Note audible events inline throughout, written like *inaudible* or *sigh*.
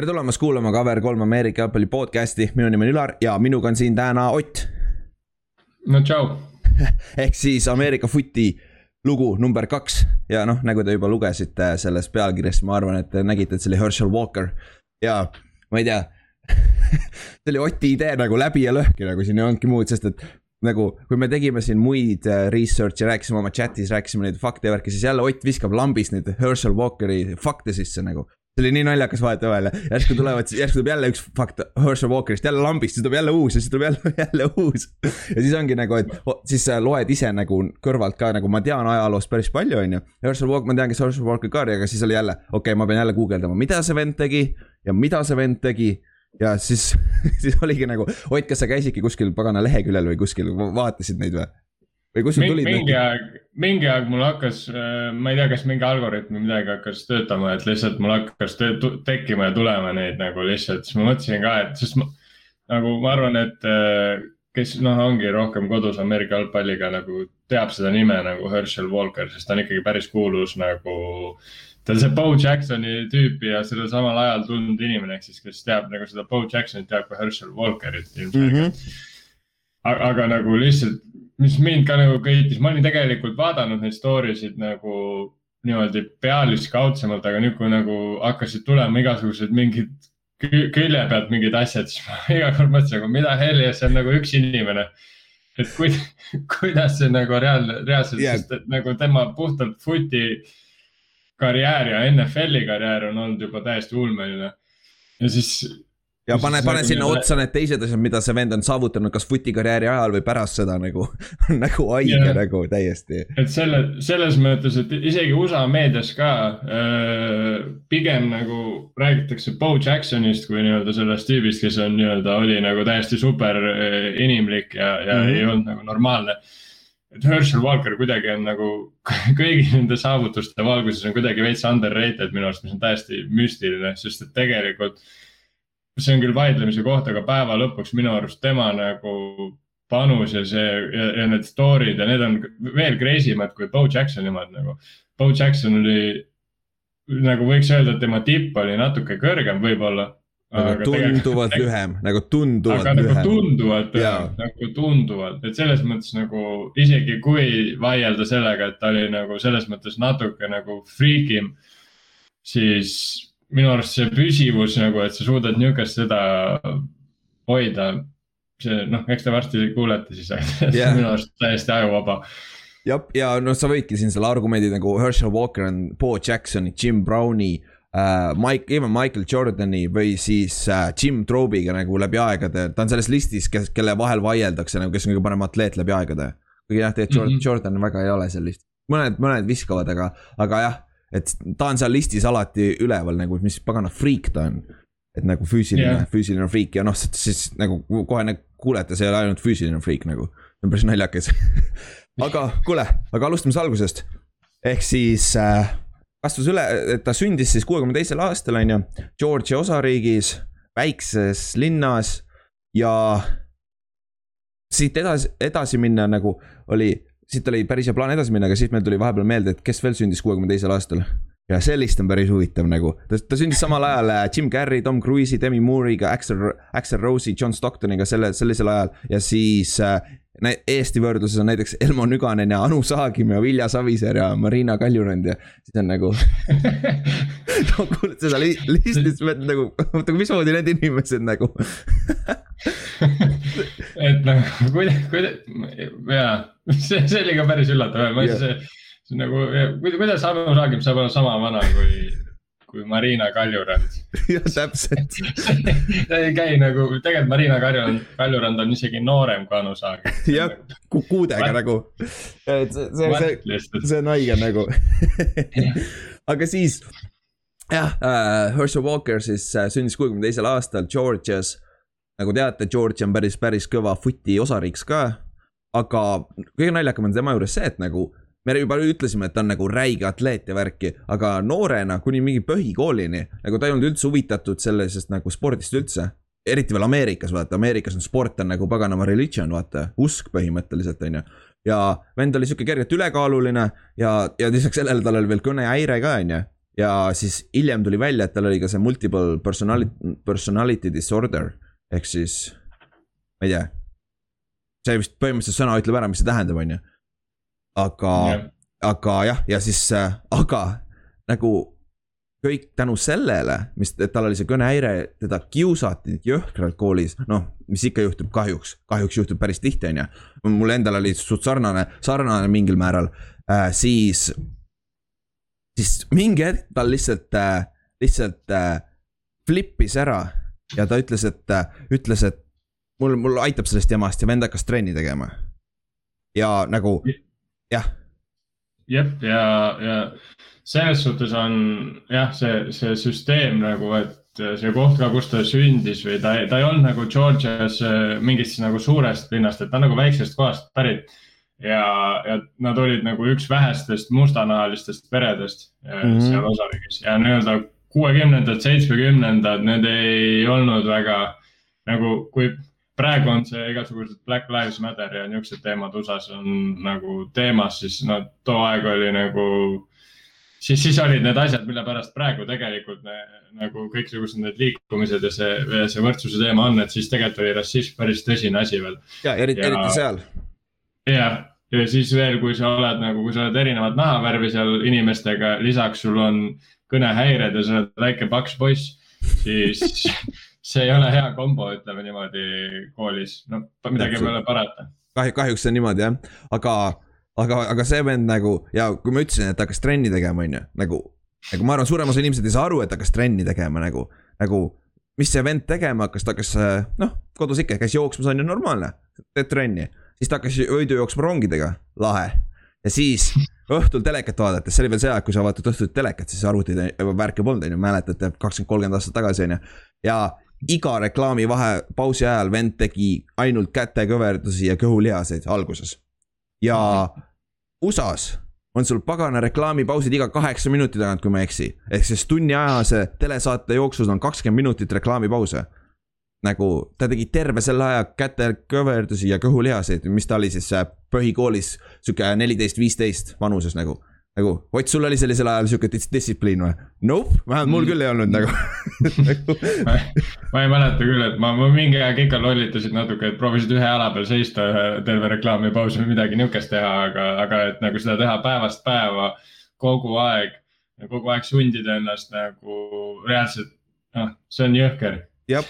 tere tulemast kuulama Cover kolm Ameerika jalgpalli podcast'i, minu nimi on Ülar ja minuga on siin täna Ott. no tšau. *laughs* ehk siis Ameerika footi lugu number kaks ja noh, nagu te juba lugesite sellest pealkirjast, ma arvan, et te nägite, et see oli Herschel Walker ja ma ei tea *laughs* see oli Oti idee nagu läbi ja lõhki nagu siin ei olnudki muud, sest et nagu, kui me tegime siin muid äh, research'e, rääkisime oma chat'is, rääkisime neid fakte ja värki, siis jälle Ott viskab lambist neid Herschel Walkeri fakte sisse nagu see oli nii naljakas vahetevahel ja järsku tulevad, järsku tuleb jälle üks fakt Herschel Walkerist, jälle lambist, siis tuleb jälle uus ja siis tuleb jälle, jälle uus. ja siis ongi nagu, et siis loed ise nagu kõrvalt ka nagu ma tean ajaloost päris palju, on ju. Herschel Walker, ma tean, kes Herschel Walker ka oli, aga siis oli jälle, okei okay,, ma pean jälle guugeldama, mida see vend tegi ja mida see vend tegi ja siis, *laughs* siis oligi nagu, Ott, kas sa käisidki kuskil pagana leheküljel või kuskil, vaatasid neid või? Või kust sul tulid? mingi aeg, mingi aeg mul hakkas, äh, ma ei tea, kas mingi algoritm või midagi hakkas töötama, et lihtsalt mul hakkas tekkima ja tulema neid nagu lihtsalt, siis ma mõtlesin ka, et sest ma, nagu ma arvan, et äh, kes noh, ongi rohkem kodus Ameerika jalgpalliga nagu teab seda nime nagu Herschel Walker, sest ta on ikkagi päris kuulus nagu. ta on see Bo Jacksoni tüüpi ja sellel samal ajal tulnud inimene, ehk siis, kes teab nagu seda Bo Jacksonit, teab ka Herschel Walkerit ilmselgelt mm. -hmm. aga, aga nagu lihtsalt mis mind ka nagu köitis, ma olin tegelikult vaadanud neid story sid nagu niimoodi pealiskaudsemalt, aga nüüd, kui nagu hakkasid tulema igasugused mingid külje pealt mingid asjad, siis ma *laughs* iga kord mõtlesin, aga mida heli, see on nagu üks inimene. et kuid, *laughs* kuidas see nagu reaalne, reaalselt yeah., sest et nagu tema puhtalt footi karjäär ja NFL-i karjäär on olnud juba täiesti ulmeline. ja siis ja pane, pane sinna nagu otsa need teised asjad, mida see vend on saavutanud, kas footi karjääri ajal või pärast seda nagu *laughs* nagu haige yeah. nagu täiesti. et selle, selles mõttes, et isegi USA meedias ka äh, pigem nagu räägitakse Bo Jacksonist kui nii-öelda sellest tüübist, kes on nii-öelda, oli nagu täiesti super äh, inimlik ja, ja mm -hmm. ei olnud nagu normaalne et Herschel Walker kuidagi on nagu *laughs* kõigi nende saavutuste valguses on kuidagi veits underrated minu arust, mis on täiesti müstiline, sest et tegelikult äh, see on küll vaidlemise koht, aga päeva lõpuks minu arust tema nagu panus ja see ja, ja need story'd ja need on veel crazy mad kui Bo Jacksoni omad nagu. Bo Jackson oli nagu võiks öelda, et tema tipp oli natuke kõrgem võib-olla. aga tunduvalt lühem, nagu tunduvalt aga lühem. nagu tunduvalt lühem, nagu tunduvalt, et selles mõttes nagu isegi kui vaielda sellega, et ta oli nagu selles mõttes natuke nagu freakim, siis minu arust see püsivus nagu, et sa suudad niisugust seda hoida. see noh, eks te varsti kuulete siis yeah. minu arust täiesti ajuvaba jah, ja noh, sa võidki siin selle argumendi nagu Herschel Walker on Bo Jacksoni, Jim Browni uh,. Mike, even Michael Jordani või siis uh, Jim Trobiga nagu läbi aegade, ta on selles listis, kes, kelle vahel vaieldakse nagu, kes on kõige parem atleet läbi aegade. kuigi jah, tegelikult Jordan, mm -hmm. Jordan väga ei ole seal listis, mõned, mõned viskavad, aga, aga jah et ta on seal listis alati üleval nagu, mis pagana friik ta on. et nagu füüsiline yeah., füüsiline friik ja noh, siis nagu kohe nagu kuulete, see ei ole ainult füüsiline friik nagu, see on päris naljakas *laughs* aga kuule, aga alustame siis algusest. ehk siis äh, kasvas üle, et ta sündis siis kuuekümne teisel aastal, on ju, Georgia osariigis, väikses linnas ja siit edasi, edasi minna nagu oli siit oli päris hea plaan edasi minna, aga siis meil tuli vahepeal meelde, et kes veel sündis kuuekümne teisel aastal. ja sellist on päris huvitav nagu, ta, ta sündis samal ajal äh, Jim Carrey, Tom Cruise'i, Demi Moore'iga, Axel, Axel Rose'i, John Stocktoniga selle, sellisel ajal ja siis äh, Eesti võrdluses on näiteks Elmo Nüganen ja Anu Saagim ja Vilja Savisaar ja Marina Kaljurand ja siis on nagu *laughs* no kuuled seda li listi, siis mõtled nagu, oota mismoodi need inimesed nagu *laughs* et nagu kuidas, kuidas, jaa, see, see oli ka päris üllatav, ma ei see nagu, kuidas Anu Saagim saab olla sama vana kui kui Marina Kaljurand. *laughs* jah, täpselt *laughs* ta ei käi nagu, tegelikult Marina Kaljurand, Kaljurand on isegi noorem kui Anu Saag. jah, kuudega nagu. et see, see, see, see on haige nagu *laughs* aga siis jah uh,, Herschel Walker siis uh, sündis kuuekümne teisel aastal Georgias. nagu teate, Georgia on päris, päris kõva footi osariiks ka. aga kõige naljakam on tema juures see, et nagu me juba ütlesime, et ta on nagu räige atleet ja värki, aga noorena kuni mingi põhikoolini nagu ta ei olnud üldse huvitatud sellisest nagu spordist üldse. eriti veel Ameerikas, vaata, Ameerikas on sport on nagu paganama religion, vaata, usk põhimõtteliselt, on ju. ja vend oli sihuke kergelt ülekaaluline ja, ja lisaks sellele tal oli veel kõnehäire ka, on ju. ja siis hiljem tuli välja, et tal oli ka see multiple personality, personality disorder ehk siis, ma ei tea. see vist põhimõtteliselt sõna ütleb ära, mis see tähendab, on ju. Aga yeah., aga jah, ja siis äh,, aga nagu kõik tänu sellele, mis, et tal oli see kõnehäire, teda kiusati jõhkralt koolis, noh, mis ikka juhtub kahjuks, kahjuks juhtub päris tihti, on ju. mul endal oli suht sarnane, sarnane mingil määral äh,, siis siis mingi hetk tal lihtsalt äh,, lihtsalt äh, flip'is ära ja ta ütles, et äh,, ütles, et mul, mul aitab sellest jamast ja vend hakkas trenni tegema. ja nagu, jah. jah, ja, ja selles suhtes on jah, see, see süsteem nagu, et see koht ka, kus ta sündis või ta, ta ei olnud nagu Georgias äh, mingist nagu suurest linnast, et ta on nagu väiksest kohast pärit ja, ja nad olid nagu üks vähestest mustanahalistest peredest mm -hmm. seal osariigis ja nii-öelda kuuekümnendad, seitsmekümnendad, need ei olnud väga nagu, kui praegu on see igasugused Black Lives Matter ja niisugused teemad USA-s on nagu teemas, siis no too aeg oli nagu, siis, siis olid need asjad, mille pärast praegu tegelikult ne, nagu kõiksugused need liikumised ja see, see võrdsuse teema on, et siis tegelikult oli rassism päris tõsine asi veel. ja eriti, eriti seal jah, ja siis veel, kui sa oled nagu, kui sa oled erinevat nahavärvi seal inimestega, lisaks sul on kõnehäired ja sa oled väike paks poiss, siis *laughs* see ei ole hea kombo, ütleme niimoodi koolis, no midagi ei ole parata. kahju, kahjuks see on niimoodi jah, aga, aga, aga see vend nagu ja kui ma ütlesin, et hakkas trenni tegema, on ju, nagu, nagu ma arvan, suurem osa inimesed ei saa aru, et hakkas trenni tegema nagu, nagu mis see vend tegema hakkas, ta hakkas noh, kodus ikka käis jooksmas, on ju normaalne, teed trenni siis ta hakkas öödu jooksma rongidega, lahe. ja siis õhtul telekat vaadates, see oli veel see aeg, kui sa vaatad õhtul telekat, siis arvutid värke polnud, on ju, mäletate, kakskümmend, kolmkümmend aastat tagasi, on ju. ja iga reklaami vahe, pausi ajal vend tegi ainult kätekõverdusi ja kõhulihaseid alguses. ja USA-s on sul pagana reklaamipausid iga kaheksa minuti tagant, kui ma ei eksi. ehk siis tunniajase telesaate jooksul on kakskümmend minutit reklaamipause nagu ta tegi terve selle aja kätekõverdusi ja kõhulihaseid, mis ta oli siis äh, põhikoolis sihuke neliteist, viisteist vanuses nagu. Nagu, Ott, sul oli sellisel ajal sihuke distsipliin või? Nope, vähemalt mul küll ei olnud nagu, *laughs* nagu. ma, ma ei mäleta küll, et ma, ma mingi aeg ikka lollitasin natuke, et proovisid ühe jala peal seista ühe terve reklaamipausi või midagi nihukest teha, aga, aga et nagu seda teha päevast päeva kogu aeg. kogu aeg sundida ennast nagu reaalselt, noh, see on jõhker jah,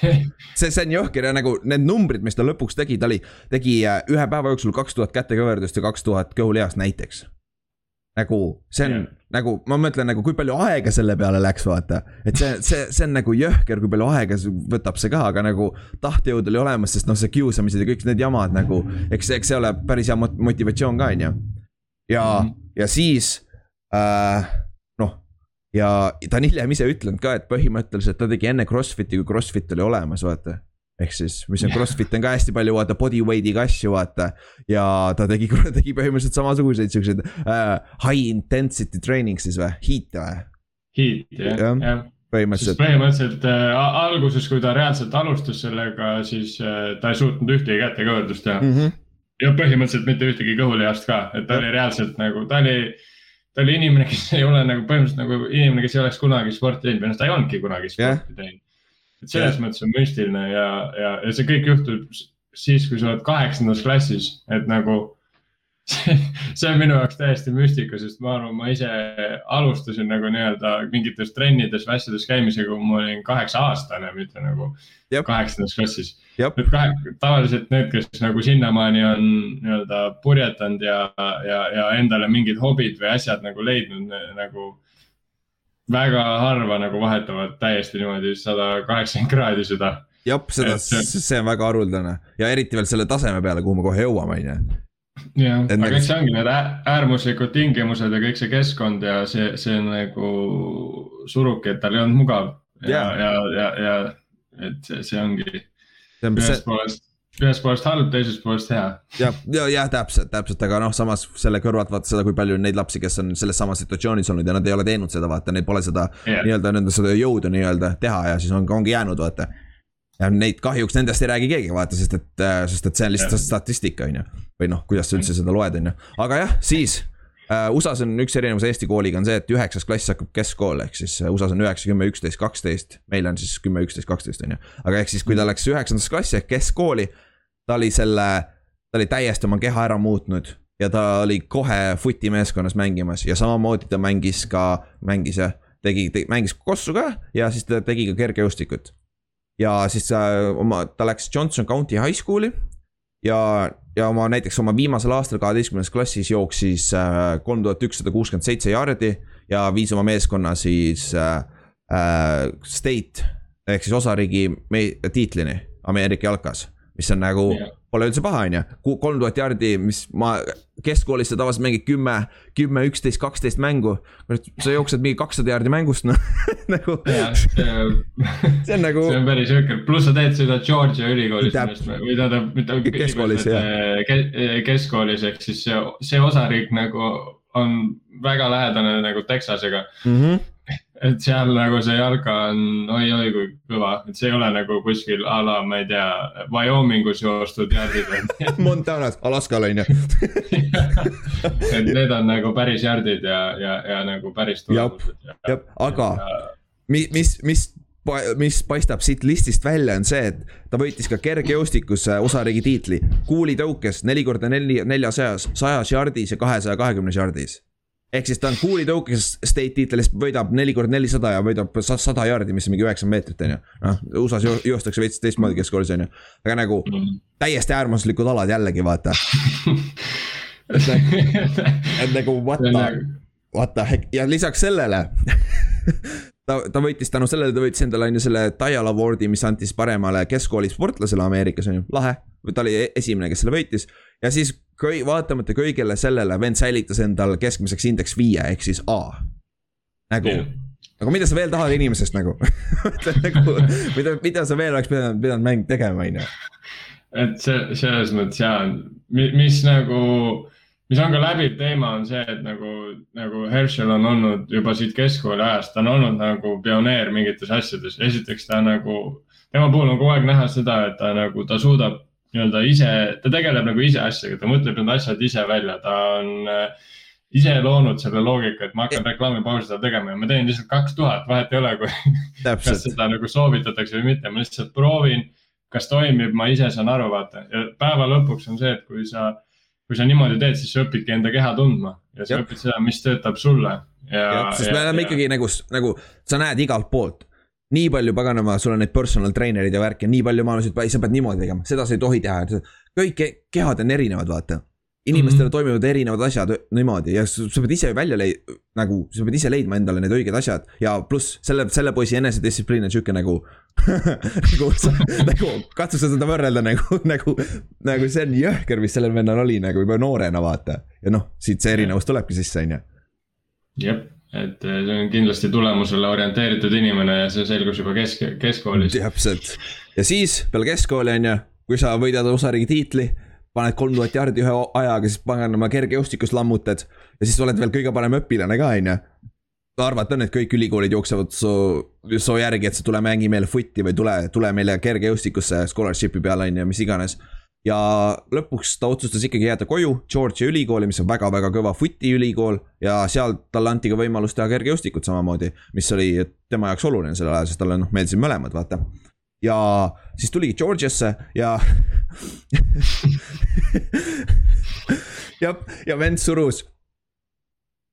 see, see on jõhker ja nagu need numbrid, mis ta lõpuks tegi, ta oli, tegi äh, ühe päeva jooksul kaks tuhat kätekõverdust ja kaks tuhat kõhulihast näiteks. Nagu see on yeah. nagu, ma mõtlen nagu, kui palju aega selle peale läks, vaata. et see, see, see on nagu jõhker, kui palju aega võtab see ka, aga nagu tahtejõud oli olemas, sest noh, see kiusamised ja kõik need jamad nagu, eks, eks see ole päris hea motivatsioon ka, on ju. ja mm, -hmm. ja siis äh, ja ta on hiljem ise ütlenud ka, et põhimõtteliselt ta tegi enne Crossfiti, kui Crossfit oli olemas, vaata. Ehk siis, mis on *laughs* Crossfit on ka hästi palju vaata bodyweight'iga asju, vaata. ja ta tegi, *laughs* tegi põhimõtteliselt samasuguseid siukseid uh, high intensity training siis või, heat või? Heat jah ja., jah põhimõtteliselt. põhimõtteliselt äh, alguses, kui ta reaalselt alustas sellega, siis äh, ta ei suutnud ühtegi kätekõverdust teha mm. -hmm. ja põhimõtteliselt mitte ühtegi kõhulihast ka, et ta ja. oli reaalselt nagu, ta oli ta oli inimene, kes *laughs* ei ole nagu põhimõtteliselt nagu inimene, kes ei oleks kunagi sporti teinud või noh, ta ei olnudki kunagi sporti teinud. Et selles yeah. mõttes on müstiline ja, ja, ja see kõik juhtub siis, kui sa oled kaheksandas klassis, et nagu *laughs* see on minu jaoks täiesti müstika, sest ma arvan, ma ise alustasin nagu nii-öelda mingites trennides või asjades käimisega, kui ma olin kaheksa aastane, mitte nagu kaheksandas klassis. nüüd kahe, tavaliselt need, kes nagu sinnamaani on nii-öelda purjetanud ja, ja, ja endale mingid hobid või asjad nagu leidnud nagu väga harva nagu vahetavad täiesti niimoodi sada kaheksakümmend kraadi seda. jah, seda, see on väga haruldane ja eriti veel selle taseme peale, kuhu me kohe jõuame, on ju jah, aga eks see ongi need äärmuslikud tingimused ja kõik see keskkond ja see, see nagu surubki, et tal ei olnud mugav. ja, ja, ja, ja et see, see ongi ühest poolest, ühest poolest halb, teisest poolest hea. jah, ja, ja täpselt, täpselt, aga noh, samas selle kõrvalt vaata seda, kui palju on neid lapsi, kes on selles samas situatsioonis olnud ja nad ei ole teinud seda, vaata, neil pole seda yeah. nii-öelda nende seda jõudu nii-öelda teha ja siis on, ongi jäänud, vaata ja neid kahjuks nendest ei räägi keegi, vaata, sest et, äh, sest et see on lihtsalt statistika, on ju. või noh, kuidas sa üldse seda loed, on ju, aga jah, siis uh,. USA-s on üks erinevus Eesti kooliga on see, et üheksas klass hakkab keskkool, ehk siis USA-s on üheksa, kümme, üksteist, kaksteist. meil on siis kümme, üksteist, kaksteist on ju, aga ehk siis, kui ta läks üheksandasse klassi ehk keskkooli. Ta oli selle, ta oli täiesti oma keha ära muutnud ja ta oli kohe footi meeskonnas mängimas ja samamoodi ta mängis ka, mängis jah, tegi, tegi, mängis kossu ka ja siis ta tegi ka kergejõustikut. ja siis äh, oma, ta läks Johnson County High School'i ja, ja oma näiteks oma viimasel aastal kaheteistkümnendas klassis jooksis äh, kolm tuhat ükssada kuuskümmend seitse jaardi ja viis oma meeskonna siis äh, äh, state ehk siis osariigi tiitlini Ameerika jalkas, mis on nagu yeah Pole üldse paha, on ju, kolm tuhat jaardi, mis ma keskkoolis sa tavaliselt mängid kümme, kümme, üksteist, kaksteist mängu. sa jooksed mingi kakssada jaardi mängust, noh *laughs* nagu. *laughs* see on nagu. see on päris jõhker, pluss sa teed seda Georgia ülikoolis või tähendab, mitte keskkoolis, jah. keskkoolis ehk siis see, see osariik nagu on väga lähedane nagu Texasega mm. -hmm et seal nagu see jalka on oi-oi kui kõva, et see ei ole nagu kuskil a la, ma ei tea, Wyomingus joostud jardid *laughs* Montanas, Alaskal on ju *laughs* et need on nagu päris jardid ja, ja, ja nagu päris tulemused. jah, aga ja... mis, mis, mis mis paistab siit listist välja, on see, et ta võitis ka kergejõustikus osariigi tiitli. kuulitõukes neli korda neli, neljasajas, sajas jardis ja kahesaja kahekümnes jardis ehk siis ta on cool'i tõukes state tiitlis, võidab neli korda nelisada ja võidab sada jaardi, mis on mingi üheksa meetrit, on ju. noh, USA-s joostakse veits teistmoodi keskkoolis, on ju. aga nagu täiesti äärmuslikud alad jällegi, vaata *laughs* et nagu, nagu what the, what the heck ja lisaks sellele *laughs* ta, ta võitis tänu sellele, ta võitis endale on ju selle Dial Awardi, mis anti siis paremale keskkooli sportlasele Ameerikas on ju, lahe. ta oli e-, esimene, kes selle võitis ja siis kõi-, vaatamata kõigele sellele, vend säilitas endal keskmiseks indeks viie ehk siis A. nagu yeah., aga mida sa veel tahad inimesest nagu *laughs* nagu, mida, mida sa veel oleks pidanud, pidanud mäng tegema, on ju. et see, selles mõttes jaa, mis nagu, mis on ka läbiv teema, on see, et nagu, nagu Herschel on olnud juba siit keskkooli ajast, ta on olnud nagu pioneer mingites asjades. esiteks ta nagu, tema puhul on kogu aeg näha seda, et ta nagu, ta suudab nii-öelda ise, ta tegeleb nagu ise asjaga, ta mõtleb need asjad ise välja, ta on äh, ise loonud selle loogika, et ma hakkan reklaamipausi seda tegema ja ma teen lihtsalt kaks tuhat, vahet ei ole, kui kas seda nagu soovitatakse või mitte, ma lihtsalt proovin. kas toimib, ma ise saan aru, vaata ja päeva lõpuks on see, et kui sa, kui sa niimoodi teed, siis sa õpidki enda keha tundma ja sa Jab. õpid seda, mis töötab sulle. sest me oleme ikkagi nagu, nagu sa näed igalt poolt nii palju paganama, sul on neid personal trainer'id ja värki, nii palju maailmas, et sa pead niimoodi tegema, seda sa ei tohi teha. kõik kehad on erinevad, vaata. inimestele mm -hmm. toimivad erinevad asjad niimoodi ja sa pead ise välja leid-, nagu sa pead ise leidma endale need õiged asjad. ja pluss selle, selle poisi enesedistsipliin on sihuke nagu *laughs* nagu sa, nagu katsu seda võrrelda nagu, nagu, nagu see on jõhker, mis sellel vennal oli nagu juba noorena, vaata. ja noh, siit see erinevus tulebki sisse, on ju. jep et eh, see on kindlasti tulemusele orienteeritud inimene ja see selgus juba kesk, keskkoolis. täpselt. Ja siis peale keskkooli on ju, kui sa võidad osariigi tiitli, paned kolm tuhat jaardi ühe ajaga, siis paganama kergejõustikus lammutad ja siis oled veel kõige parem õpilane ka, on ju. Arvata on, et kõik ülikoolid jooksevad su, su järgi, et sa tule mängi meile footi või tule, tule meile kergejõustikusse scholarship'i peale, on ju, mis iganes ja lõpuks ta otsustas ikkagi jääda koju Georgia ülikooli, mis on väga-väga kõva footi ülikool ja seal talle anti ka võimalus teha kergejõustikut samamoodi, mis oli tema jaoks oluline sellel ajal, sest talle noh, meeldisid mõlemad, vaata. ja siis tuligi Georgiasse ja *laughs* ja, ja vend surus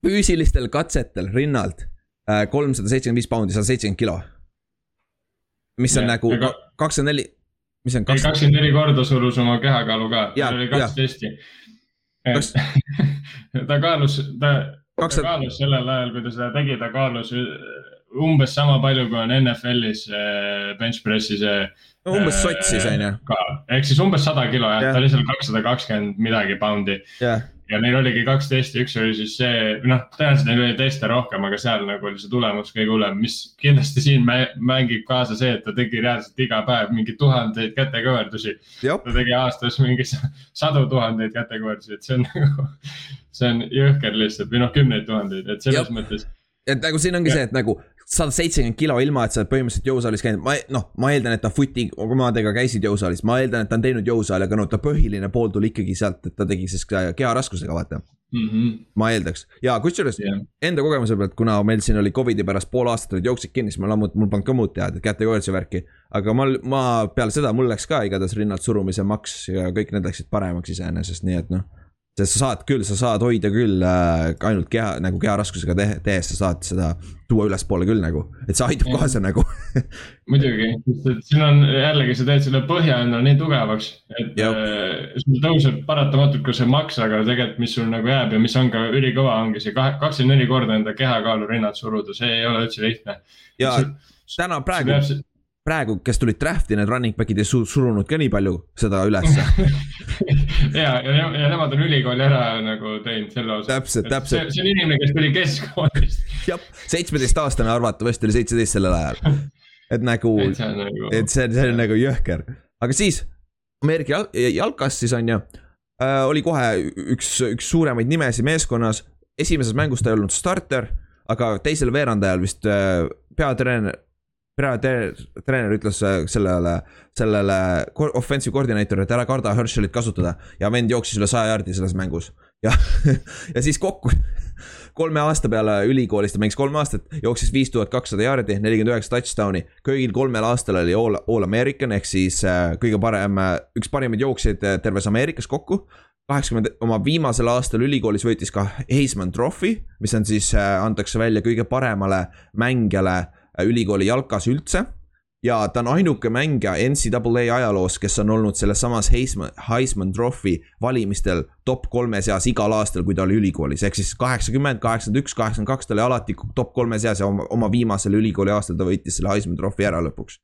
füüsilistel katsetel rinnalt äh, kolmsada seitsekümmend viis poundi, sada seitsekümmend kilo. mis on ja, nagu kakskümmend neli mis on kaks.... kakskümmend neli korda surus oma kehakaalu ka, tal oli kaks testi. *laughs* ta kaalus, ta, ta kaalus sellel ajal, kui ta seda tegi, ta kaalus umbes sama palju, kui on NFL-is äh, bench press'i see. no umbes sotsis on ju. ehk siis umbes sada kilo jah ja., ta oli seal kakssada kakskümmend midagi poundi ja neil oligi kaks testi, üks oli siis see, noh, tõenäoliselt neil oli teste rohkem, aga seal nagu oli see tulemus kõige hullem, mis kindlasti siin mängib kaasa see, et ta tegi reaalselt iga päev mingi tuhandeid kätekõverdusi. ta tegi aastas mingi sadu tuhandeid kätekõverdusi, et see on *laughs* nagu, see on jõhker lihtsalt või noh, kümneid tuhandeid, et selles Jop. mõttes et nagu siin ongi ja. see, et nagu sada seitsekümmend kilo ilma, et sa oled põhimõtteliselt jõusaalis käinud, ma noh, ma eeldan, et ta footi omadega käisid jõusaalis, ma eeldan, et ta on teinud jõusaali, aga no ta põhiline pool tuli ikkagi sealt, et ta tegi siis keharaskustega, vaata. mm. -hmm. ma eeldaks ja kusjuures Yeah. enda kogemuse pealt, kuna meil siin oli Covidi pärast pool aastat olid jooksed kinni, siis ma lammut-, mul polnud ka muud teha, et kätekoertsi värki. aga ma, ma peale seda mul läks ka igatahes rinnalt surumise maks ja kõik need läksid paremaks iseenesest, nii et noh. Sest sa saad küll, sa saad hoida küll äh, ainult keha nagu keharaskusega te tehes, sa saad seda tuua ülespoole küll nagu, et see aitab kaasa nagu. *laughs* muidugi, sest et siin on jällegi, sa teed selle põhja endale nii tugevaks, et Jah. äh, sul tõuseb paratamatult ka see maks, aga tegelikult, mis sul nagu jääb ja mis on ka ülikõva, ongi see kahe, kakskümmend neli korda enda kehakaalu rinnalt suruda, see ei ole üldse lihtne. ja täna praegu, praegu, kes tulid draft'i, need running back'id ei su- surunud ka nii palju seda ülesse. *laughs* ja, ja, ja nemad on ülikooli ära nagu teinud selle osa. Täpselt, täpselt. see on inimene, kes tuli keskkoolist. *laughs* jah, seitsmeteistaastane arvatavasti oli seitseteist sellel ajal. et nagu, *laughs* et see on nagu. see, on nagu jõhker, aga siis Ameerika jal- jalkas siis on ju äh,. oli kohe üks, üks suuremaid nimesid meeskonnas, esimeses mängus ta ei olnud starter, aga teisel veerandajal vist äh, peatreener, peatreener ütles äh, sellele, sellele offensive koordinaatorile, et ära karda Hershelit kasutada ja vend jooksis üle saja jaardi selles mängus. ja, *laughs* ja siis kokku *laughs* kolme aasta peale ülikoolis, ta mängis kolm aastat, jooksis viis tuhat kakssada jaardi, nelikümmend üheksa touchdown'i. kõigil kolmel aastal oli all, all American ehk siis äh, kõige parem, üks parimaid jooksjaid äh, terves Ameerikas kokku. kaheksakümmend, oma viimasel aastal ülikoolis võitis ka Heisman Trophy, mis on siis äh,, antakse välja kõige paremale mängijale äh, ülikooli jalkas üldse ja ta on ainuke mängija NCAA ajaloos, kes on olnud selles samas Heisman, Heisman Trophy valimistel top kolme seas igal aastal, kui ta oli ülikoolis, ehk siis kaheksakümmend, kaheksakümmend üks, kaheksakümmend kaks, ta oli alati top kolme seas ja oma, oma viimasel ülikooli aastal ta võitis selle Heisman Trophy ära lõpuks.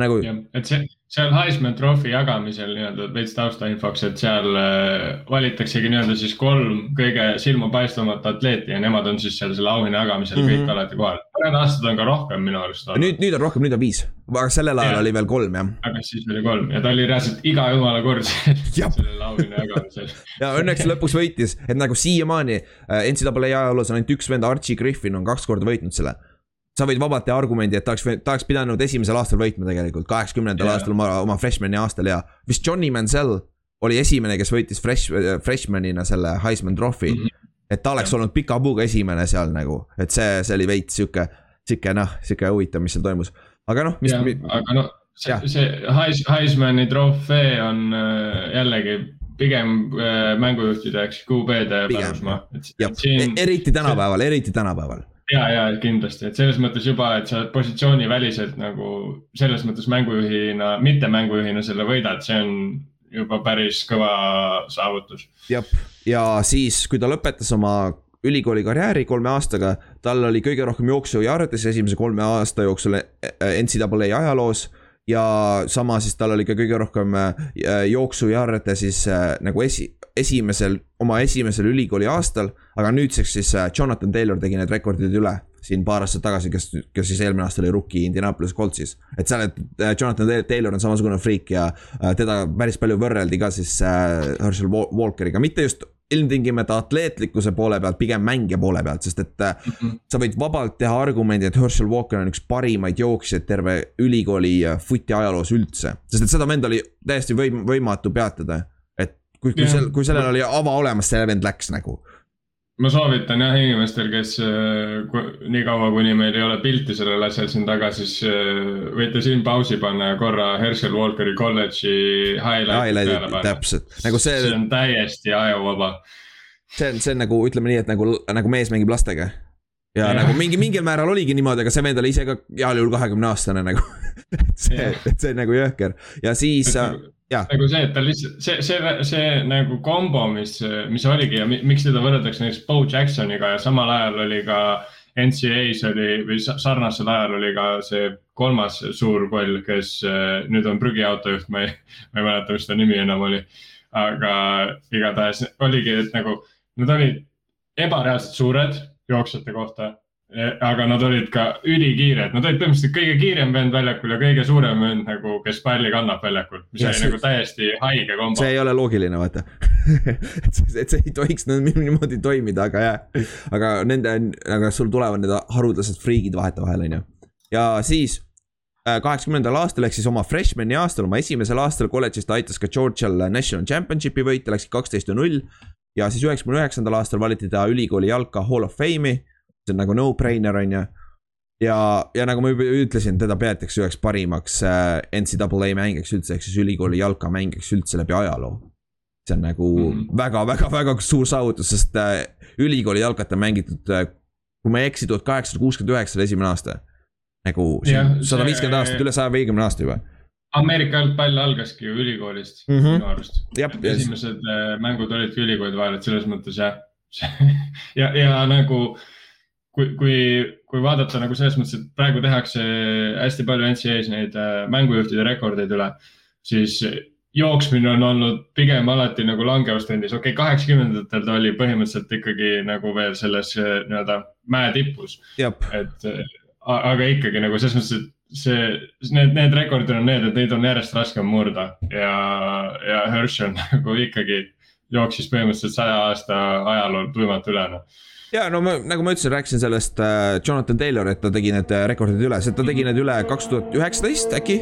Nagu et see, seal Heisman Trophy jagamisel nii-öelda veits taustainfoks, et seal äh, valitaksegi nii-öelda siis kolm kõige silmapaistvamat atleeti ja nemad on siis seal selle auhinna jagamisel mm Mhm. -hmm. kõik alati kohal. mõned aastad on ka rohkem minu arust olnud, nüüd, nüüd on rohkem, nüüd on viis, aga sellel ajal Jah. oli veel kolm jah. aga siis oli kolm ja ta oli reaalselt iga jumala kord *laughs* sellel auhinna jagamisel. ja õnneks lõpuks võitis, et nagu siiamaani äh, NCAA ajaloos on ainult üks vend, Archie Griffin on kaks korda võitnud selle. Sa võid vabalt teha argumendi, et ta oleks, ta oleks pidanud esimesel aastal võitma tegelikult, kaheksakümnendal Jaa. aastal oma, oma freshman'i aastal ja vist Johnny Mansell oli esimene, kes võitis fresh, freshman'ina selle Heisman Trophy mm. -hmm. et ta oleks olnud pika puuga esimene seal nagu, et see, see oli veits sihuke, sihuke noh, sihuke huvitav, mis seal toimus. aga noh, mis jah, aga noh, see, see Heis- Heismani trofee on äh, jällegi pigem äh, mängujuhtide ehk QB-de pärusmaa. siin eriti tänapäeval, eriti tänapäeval. ja, ja kindlasti, et selles mõttes juba, et sa positsiooniväliselt nagu selles mõttes mängujuhina, mitte mängujuhina selle võidad, see on juba päris kõva saavutus. jah, ja siis, kui ta lõpetas oma ülikooli karjääri kolme aastaga, tal oli kõige rohkem jooksujardes esimese kolme aasta jooksul äh, NCAA ajaloos. Ja sama siis tal oli ka kõige rohkem äh, jooksujarde siis äh, nagu esi, esimesel, oma esimesel ülikooli aastal. aga nüüdseks siis äh, Jonathan Taylor tegi need rekordid üle siin paar aastat tagasi, kes, kes siis eelmine aasta oli rookie Indianapolis Coltsis. et seal, et äh, Jonathan Taylor on samasugune friik ja äh, teda päris palju võrreldi ka siis äh, Herschel Wa- Walkeriga, mitte just ilmtingimata atleetlikkuse poole pealt, pigem mängija poole pealt, sest et äh, sa võid vabalt teha argumendi, et Herschel Walker on üks parimaid jooksjaid terve ülikooli footi ajaloos üldse. sest et seda venda oli täiesti võim-, võimatu peatada. et kui, kui Jah. sel, kui sellel oli ava olemas, see vend läks nagu. Ma soovitan jah inimestel, kes äh, niikaua, kuni meil ei ole pilti sellel asjal siin taga, siis äh, võite siin pausi panna ja korra Herschel Walkeri kolledži highlight'id peale panna. täpselt, nagu see see, on täiesti ajuvaba. see on, see on nagu ütleme nii, et nagu, nagu mees mängib lastega. ja Jah. nagu mingi, mingil määral oligi niimoodi, aga see vend oli ise ka heal juhul kahekümne aastane nagu. *laughs* et see et see on nagu jõhker ja siis äh, jah. nagu see, et ta lihtsalt see, see, see nagu kombo, mis, mis oligi ja mi- miks teda võrreldakse näiteks Bo Jacksoniga ja samal ajal oli ka NCAA-s oli või sa- sarnasel ajal oli ka see kolmas suur koll, kes nüüd on prügiautojuht, ma ei, ma ei mäleta, mis ta nimi enam oli. aga igatahes oligi, et nagu nad olid ebareaalselt suured jooksjate kohta. Aga nad olid ka ülikiired, nad olid põhimõtteliselt kõige kiirem vend väljakul ja kõige suurem vend nagu, kes palli kannab väljakul, mis Ja oli see- nagu täiesti haige kombo see. ei ole loogiline, vaata *laughs* et see, et see ei tohiks nii- niimoodi toimida, aga jah. aga nende, aga sul tulevad need haruldased friigid vahetevahel, on ju. ja siis äh, kaheksakümnendal aastal ehk siis oma freshman'i aastal, oma esimesel aastal kolledžis ta aitas ka Georgial National Championshipi võita, läksid kaksteist ja null. ja siis üheksakümne üheksandal aastal valiti ta ülikooli jalka Hall of Fame'i. See on nagu no-brainer on ju. ja, ja nagu ma juba ütlesin, teda peetakse üheks parimaks äh, NCAA mängiks üldse, ehk siis ülikooli jalka mängiks üldse läbi ajaloo. see on nagu väga-väga-väga mm -hmm. suur saavutus, sest äh, ülikooli jalkat on mängitud, kui ma ei eksi, tuhat kaheksasada kuuskümmend üheksa oli esimene aasta nagu sada viiskümmend aastat, üle saja viiekümne aasta juba. Ameerika jalgpall algaski ju ülikoolist mm -hmm. minu arust. esimesed äh, mängud olidki ülikoolide vahel, et selles mõttes jah *laughs* ja, ja nagu kui, kui, kui vaadata nagu selles mõttes, et praegu tehakse hästi palju NCAA-s neid äh, mängujuhtide rekordeid üle, siis jooksmine on olnud pigem alati nagu langevas trendis, okei okay,, kaheksakümnendatel ta oli põhimõtteliselt ikkagi nagu veel selles äh, nii-öelda mäe tipus. et aga ikkagi nagu selles mõttes, et see, need, need rekordid on need, et neid on järjest raskem murda. Ja, ja Hershey *laughs* nagu ikkagi jooksis põhimõtteliselt saja aasta ajalool tuimalt üle noh ja no ma, nagu ma ütlesin, rääkisin sellest äh, Jonathan Taylor, et ta tegi need äh, rekordid üles, et ta tegi need üle kaks tuhat üheksateist äkki.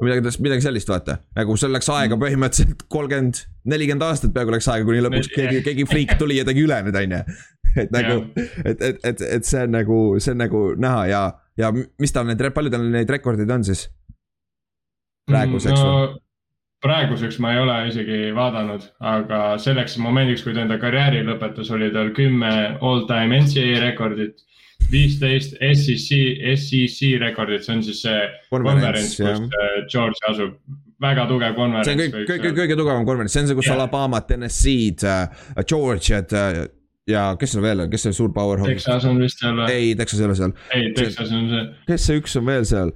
midagi, midagi sellist, vaata, nagu seal läks aega mm. põhimõtteliselt kolmkümmend, nelikümmend aastat peaaegu läks aega, kuni lõpuks keegi, keegi friik tuli ja tegi üle need, on ju. *laughs* et nagu, et, et, et, et see on nagu, see on nagu näha ja ja mis tal need, palju tal neid rekordeid on siis? praeguseks mm, no,? Praeguseks ma ei ole isegi vaadanud, aga selleks momendiks, kui ta enda karjääri lõpetas, oli tal kümme all-time NCAA rekordit. viisteist SEC, SEC rekordit, see on siis see konverents, kus äh, George asub väga tugev konverents. see on kõik, kõige, kõige tugevam konverents, see on see, kus yeah. Alabama, Tennessee'd uh,, Georgia'd uh, ja kes seal veel on, kes see suur powerhouse? Texas on vist seal või? ei, Texas ei ole seal. ei, Texas on see. kes see üks on veel seal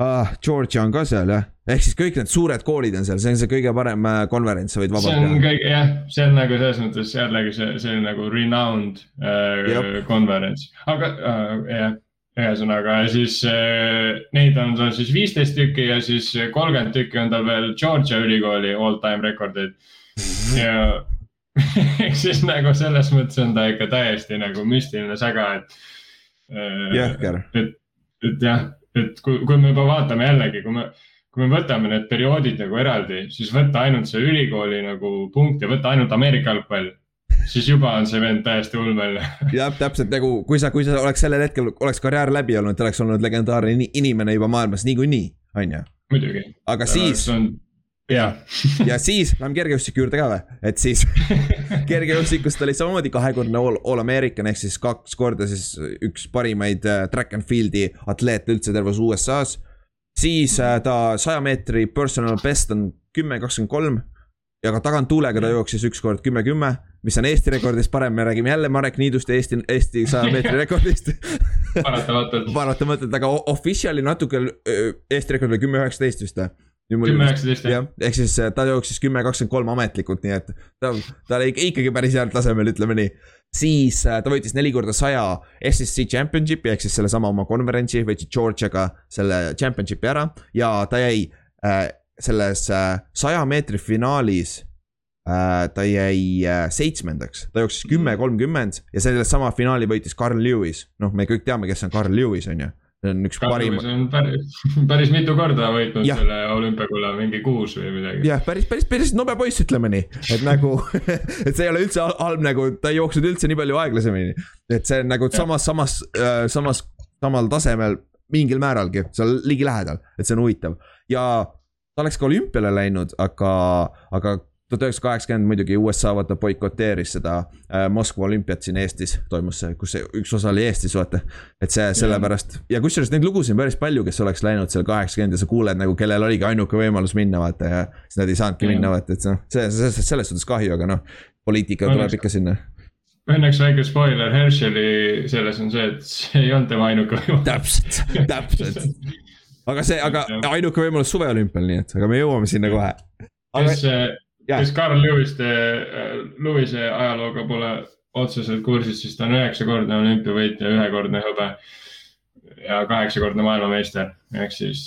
ah,? Georgia on ka seal jah, ehk siis kõik need suured koolid on seal, see on see kõige parem äh, konverents, sa võid vabalt teha. see on kõige jah, see on nagu selles mõttes jällegi see, see on nagu renowned äh, konverents, aga äh, jah ühesõnaga siis äh, neid on tal siis viisteist tükki ja siis kolmkümmend tükki on tal veel Georgia ülikooli all time rekordid mhm. ja *laughs* ehk siis nagu selles mõttes on ta ikka täiesti nagu müstiline säga, et. Äh, jõhker. et, et jah, et kui, kui me juba vaatame jällegi, kui me, kui me võtame need perioodid nagu eraldi, siis võtta ainult see ülikooli nagu punkt ja võtta ainult Ameerika jalgpall siis juba on see vend täiesti ulmeline jah, täpselt nagu kui sa, kui sa oleks sellel hetkel, oleks karjäär läbi olnud, oleks olnud legendaarne inimene juba maailmas niikuinii, on ju. muidugi. aga siis on ja *laughs* ja siis lähme kergejõustiku juurde ka või, et siis *laughs* kergejõustikust oli samamoodi kahekordne all, all American ehk siis kaks korda siis üks parimaid äh, track and field'i atleete üldse terves USA-s. siis äh, ta saja meetri personal best on kümme kakskümmend kolm ja ka taganttuulega ta jooksis ükskord kümme, kümme, mis on Eesti rekordist parem, me räägime jälle Marek Niidust ja Eesti, Eesti saja *laughs* meetri rekordist. Paratamatult. Paratamatult, aga official'i natuke äh, Eesti rekord oli kümme üheksateist vist või? Kümme üheksateist jah. ehk siis äh, ta jooksis kümme kakskümmend kolm ametlikult, nii et ta, ta oli ikkagi päris heal tasemel, ütleme nii. siis äh, ta võitis neli korda saja SSC championship'i ehk siis sellesama oma konverentsi, võttis Georgiaga selle championship'i ära ja ta jäi äh, selles saja äh, meetri finaalis äh,. ta jäi äh, seitsmendaks, ta jooksis kümme kolmkümmend ja sellesama finaali võitis Carl Lewis, noh, me kõik teame, kes on Carl Lewis, on ju see on üks parim. päris, *laughs* päris mitu korda võitnud ja. selle olümpiakulla, mingi kuus või midagi. jah, päris, päris, päris nobe poiss, ütleme nii, et nagu *laughs* et see ei ole üldse halb nagu, ta ei jooksnud üldse nii palju aeglasemini. et see on nagu samas, samas äh,, samas, samal tasemel mingil määralgi, seal ligilähedal, et see on huvitav ja ta oleks ka olümpiale läinud, aga, aga tuhat üheksasada kaheksakümmend muidugi USA vaata boikoteeris seda äh, Moskva olümpiat siin Eestis toimus see, kus see üks osa oli Eestis vaata. et see sellepärast ja kusjuures neid lugusid on päris palju, kes oleks läinud seal kaheksakümmend ja sa kuuled nagu, kellel oligi ainuke võimalus minna vaata ja siis nad ei saanudki minna vaata, et noh, see, see, selles suhtes kahju, aga noh, poliitika tuleb ikka sinna. Õnneks väike spoiler, Herscheli selles on see, et see ei olnud tema ainuke võimalus. täpselt, täpselt aga see, aga ainuke võimalus suveolümpial, nii et, aga me jõuame sinna kohe. aga kes Carl Lewiste, äh, Lewis'e ajalooga pole otseselt kursis, siis ta on üheksakordne olümpiavõitja, ühekordne hõbe ja kaheksakordne maailmameister, ehk siis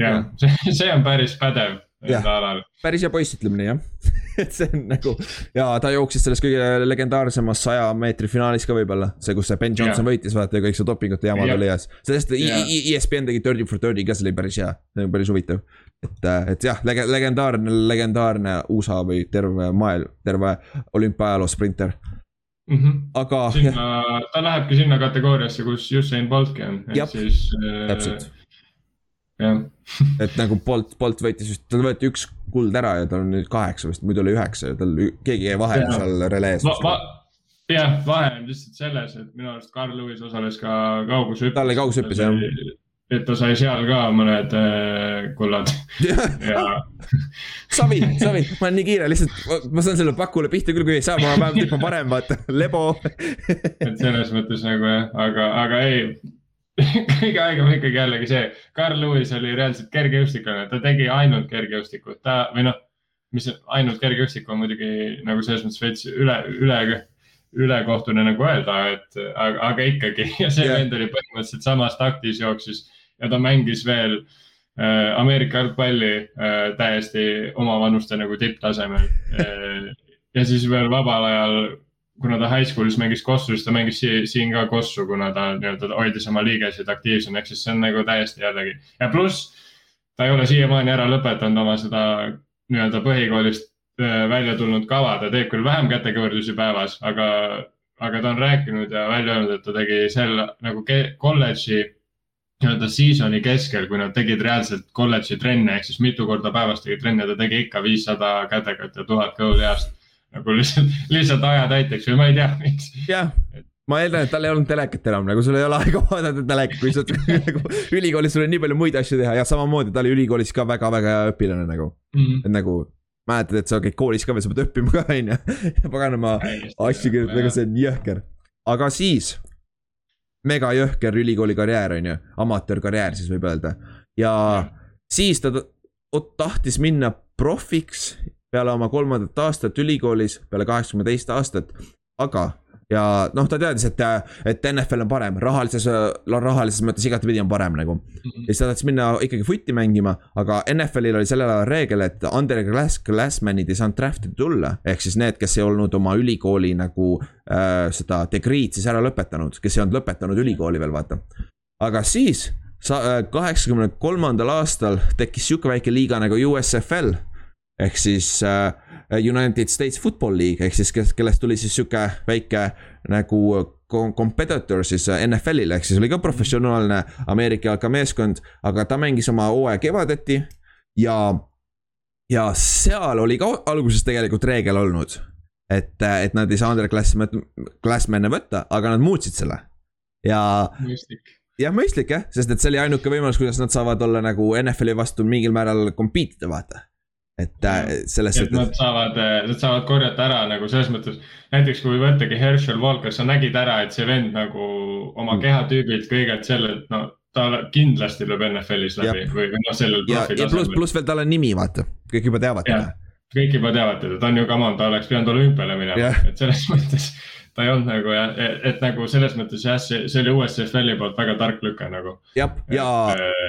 jah ja., *laughs* see, see on päris pädev enda alal. päris hea poiss, ütleme nii jah *laughs* et see on nagu ja ta jooksis selles kõige legendaarsemas saja meetri finaalis ka võib-olla, see, kus see Ben Johnson ja. võitis, vaata ja kõik see dopingute jama oli ees. sellest ESPN tegi thirty for thirty ka, see oli päris hea, see oli päris huvitav. Et, et jah, lege-, legendaarne, legendaarne USA või terve maailm, terve olümpiaajaloo sprinter mm. -hmm. aga. sinna, ta lähebki sinna kategooriasse, kus Usain Boltki on, et siis äh,. täpselt. *laughs* et nagu Bolt, Bolt võitis vist, tal võeti üks kuld ära ja tal on nüüd kaheksa vist, muidu oli üheksa ja tal keegi jäi vahele seal relees va. Jah, vahe on lihtsalt selles, et minu arust Carl Lewis osales ka kaugushüppes. ta oli kaugushüppes jah et ta sai seal ka mõned äh, kullad. *laughs* Ja *laughs* Savi, Savi, ma olen nii kiire, lihtsalt ma saan selle pakule pihta küll, kui ei saa, ma vähemalt hüppan parem, vaata, lebo. *laughs* Et selles mõttes nagu jah, aga, aga ei kõige haigem ikkagi jällegi see, Carl Lewis oli reaalselt kergejõustiklane, ta tegi ainult kergejõustikut, ta või noh, mis ainult kergejõustik on muidugi nagu selles mõttes veits üle, üle ülekohtune nagu öelda, et aga, aga ikkagi. *laughs* Ja see vend yeah. oli põhimõtteliselt samas taktis jooksis ja ta mängis veel äh, Ameerika jalgpalli äh, täiesti omavanuste nagu tipptasemel. *laughs* Äh, ja siis veel vabal ajal, kuna ta high school'is mängis kossu, siis ta mängis si siin ka kossu, kuna ta nii-öelda hoidis oma liigesid aktiivsena, ehk siis see on nagu täiesti jällegi. Ja pluss ta ei ole siiamaani ära lõpetanud oma seda nii-öelda põhikoolist välja tulnud kava, ta teeb küll vähem kätekõverdusi päevas, aga, aga ta on rääkinud ja välja öelnud, et ta tegi sel nagu kolledži nii-öelda season'i keskel, kui nad tegid reaalselt kolledži trenne ehk siis mitu korda päevas tegid trenne, ta tegi ikka viissada kätekat ja tuhat kõhulihaast. nagu lihtsalt, lihtsalt aja täiteks või ma ei tea, miks. jah, ma eeldan, et tal ei olnud telekat enam, nagu sul ei ole aega vaadata telekat, kui sa *laughs* nagu ülikoolis sul on nii palju muid asju teha ja samamoodi ta oli ülikoolis ka väga-väga hea õpilane nagu mm, -hmm. et nagu mäletad, et sa käid koolis ka veel, sa pead õppima ka, on ju. paganama asju kirjutada, aga see on jõhker. aga siis, mega jõhker ülikooli karjäär, on ju, amatöörkarjäär siis võib öelda. ja siis ta tahtis minna profiks peale oma kolmandat aastat ülikoolis, peale kaheksakümne teist aastat, aga ja noh, ta teadis, et, et NFL on parem, rahalises, rahalises mõttes igatepidi on parem nagu. -hmm. ja siis ta tahtis minna ikkagi footi mängima, aga NFL-il oli sellel ajal reegel, et underclass, classman'id ei saanud draft'i tulla. ehk siis need, kes ei olnud oma ülikooli nagu äh, seda degree'd siis ära lõpetanud, kes ei olnud lõpetanud ülikooli veel, vaata. aga siis, äh, kaheksakümne kolmandal aastal tekkis sihuke väike liiga nagu USFL ehk siis äh, United States Football League ehk siis, kes, kellest tuli siis sihuke väike nagu competitor siis äh, NFL-ile, ehk siis oli ka professionaalne Ameerika jalkameeskond, aga ta mängis oma hooaja kevadeti ja, ja seal oli ka alguses tegelikult reegel olnud, et, et nad ei saa underclass'e, classman'e võtta, aga nad muutsid selle ja. jah, mõistlik jah, sest et see oli ainuke võimalus, kuidas nad saavad olla nagu NFL-i vastu mingil määral compete ida, vaata et äh, selles suhtes. Nad saavad, äh, nad saavad korjata ära nagu selles mõttes, näiteks kui võttagi Herschel Walker, sa nägid ära, et see vend nagu oma mm. kehatüübilt kõigelt sellelt, no ta kindlasti lööb NFL-is läbi ja. või noh, sellel profi tasemel. pluss, pluss veel tal on nimi, vaata, kõik juba teavad teda. kõik juba teavad teda, ta on ju on, ta oleks pidanud olümpiale minema, et selles *laughs* mõttes ta ei olnud nagu jah, et nagu selles mõttes jah, see, see oli USFL-i poolt väga tark lüke nagu. jah, ja,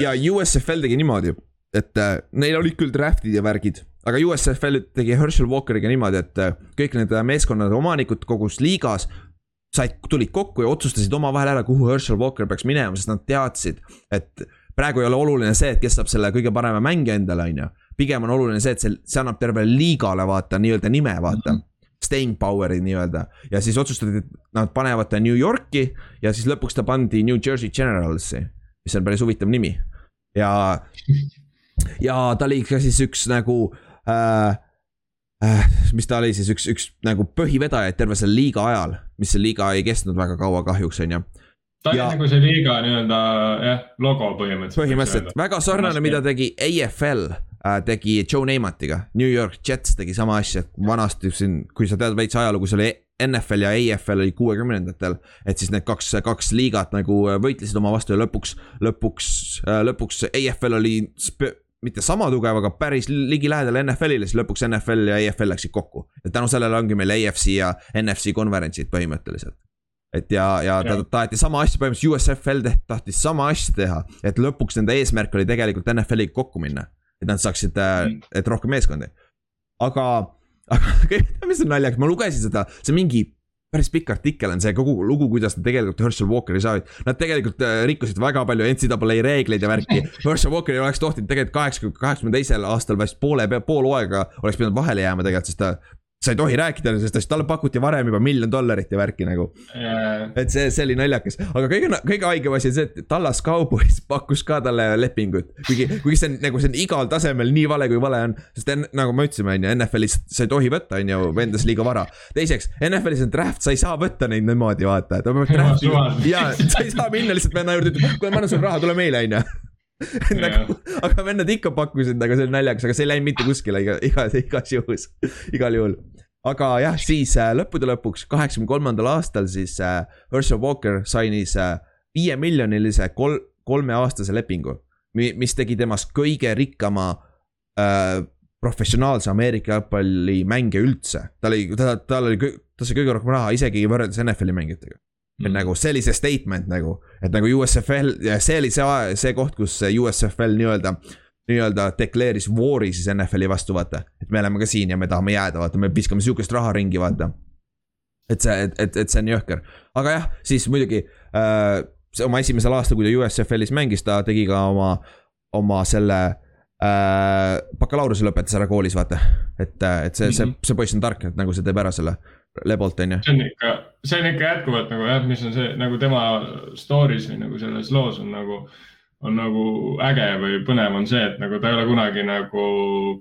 ja, ja USFL tegi niimoodi et äh, neil olid küll draft'id ja värgid, aga USFL tegi Herschel Walkeriga niimoodi, et äh, kõik need meeskonnade omanikud kogus liigas said, tulid kokku ja otsustasid omavahel ära, kuhu Herschel Walker peaks minema, sest nad teadsid, et praegu ei ole oluline see, et kes saab selle kõige parema mängija endale, on ju. pigem on oluline see, et see, see annab tervele liigale vaata nii-öelda nime, vaata mm. -hmm staying power'i nii-öelda ja siis otsustati, et nad panevad ta New Yorki ja siis lõpuks ta pandi New Jersey Generalsi, mis on päris huvitav nimi. ja *laughs* ja ta oli ka siis üks nagu äh, äh, mis ta oli siis üks, üks nagu põhivedajaid terve selle liiga ajal, mis see liiga ei kestnud väga kaua kahjuks, on ju. ta oli ja, nagu see liiga nii-öelda jah, logo põhimõtteliselt. põhimõtteliselt, väga sarnane, mida tegi AFL äh,, tegi Joe Neimatiga, New York Jets tegi sama asja, vanasti siin, kui sa tead veits ajalugu, see oli NFL ja AFL oli kuuekümnendatel. et siis need kaks, kaks liigat nagu võitlesid oma vastu ja lõpuks, lõpuks, äh, lõpuks AFL oli mitte sama tugev, aga päris ligilähedal NFL-ile, siis lõpuks NFL ja EFL läksid kokku. et tänu sellele ongi meil AFC ja NFC konverentsid põhimõtteliselt. et ja, ja ta taheti sama asja, põhimõtteliselt USFL tahtis sama asja teha, et lõpuks nende eesmärk oli tegelikult NFL-iga kokku minna. et nad saaksid mm., et rohkem meeskondi. aga, aga *laughs* mis on naljakas, ma lugesin seda, see mingi päris pikk artikkel on see kogu lugu, kuidas nad tegelikult Herschel Walkeri said. Nad tegelikult äh, rikkusid väga palju NCAA reegleid ja värki. *laughs* Herschel Walkeri oleks tohtinud tegelikult kaheksakümne, kaheksakümne teisel aastal vist poole, pool hooaega oleks pidanud vahele jääma tegelikult, sest ta sa ei tohi rääkida, sest talle pakuti varem juba miljon dollarit ja värki nagu. Et see, see oli naljakas, aga kõige, kõige haigem asi on see, et Tallas Cowboys pakkus ka talle lepingut. kuigi, kuigi see on nagu see on igal tasemel nii vale, kui vale on, sest en, nagu me ütlesime, on ju, NFL-is sa ei tohi võtta, on ju, vendas liiga vara. teiseks, NFL-is on draft, sa ei saa võtta neid niimoodi, vaata, et ja sa ei saa minna lihtsalt venna juurde, ütlema, kuule, ma annan sulle raha, tule meile, on ju. *laughs* Nagu, aga vennad ikka pakkusid nagu see on naljakas, aga see ei läinud mitte kuskile iga, iga, igas juhus, igal juhul aga jah, siis äh, lõppude lõpuks kaheksakümne kolmandal aastal siis äh, Herschel Walker sainis äh, viiemiljonilise kol-, kolmeaastase lepingu. mis tegi temast kõige rikkama äh, professionaalse Ameerika jalgpallimängija üldse. tal oli, ta, tal oli, ta sai kõige rohkem raha isegi võrreldes NFL-i mängijatega. mm. nagu see oli see statement nagu, et nagu USFL see oli see, see koht, kus USFL nii-öelda äh, nii-öelda deklareeris war'i siis NFL-i vastu, vaata. et me oleme ka siin ja me tahame jääda, vaata, me viskame sihukest raha ringi, vaata. et see, et, et, et see on jõhker, aga jah, siis muidugi äh, oma esimesel aastal, kui ta USFL-is mängis, ta tegi ka oma, oma selle äh, bakalaureuse lõpetas ära koolis, vaata. et, et see, see, mhm. see poiss on tark, et nagu see teeb ära selle lebolt, on ju. see on ikka, see on ikka jätkuvalt nagu jah, mis on see nagu tema story's või nagu selles loos on nagu on nagu äge või põnev, on see, et nagu ta ei ole kunagi nagu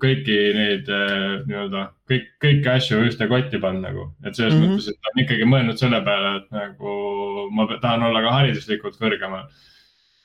kõiki neid eh, nii-öelda kõik, kõiki asju ühte kotti pannud nagu. et selles mm -hmm. mõttes, et ta on ikkagi mõelnud selle peale, et nagu ma tahan olla ka hariduslikult kõrgemal.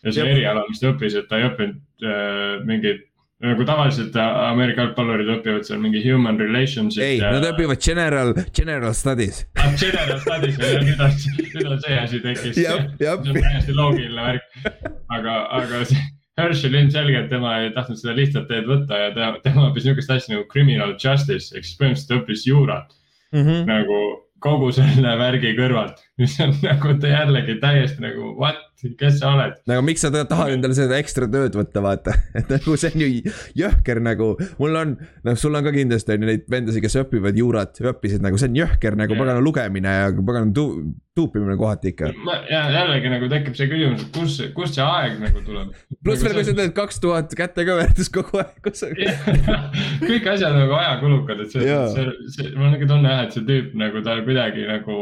ja see eriala, mis ta õppis, et ta ei õppinud äh, mingit nagu tavaliselt Ameerika jalgpallurid õpivad seal mingi human relations'it. ei ja..., nad õpivad general, general studies ah,. General studies ja nüüd on, nüüd on see asi tekkis. see on täiesti loogiline värk. aga, aga see Herschel ilmselgelt tema ei tahtnud seda lihtsat teed võtta ja ta, tema õppis niisugust asja nagu criminal justice ehk siis põhimõtteliselt õppis juurat mm. -hmm. nagu kogu selle värgi kõrvalt, mis on nagu jällegi täiesti nagu what kes sa oled? nagu miks sa tahad endale seda ekstra tööd võtta, vaata, *laughs* et nagu see on ju jõhker nagu, mul on, noh, sul on ka kindlasti on ju neid vendasid, kes õpivad juurat, õppisid nagu, see on jõhker nagu yeah. pagana lugemine ja pagana tu, tuupimine kohati ikka. ja jällegi nagu tekib see küsimus, et kus, kust see aeg nagu tuleb. pluss nagu veel, kui sa teed kaks tuhat kätekõverdust kogu aeg, kus sa *laughs* kõik asjad nagu ajakulukad, et see see, see, mul on niisugune tunne jah, et see tüüp nagu tal kuidagi nagu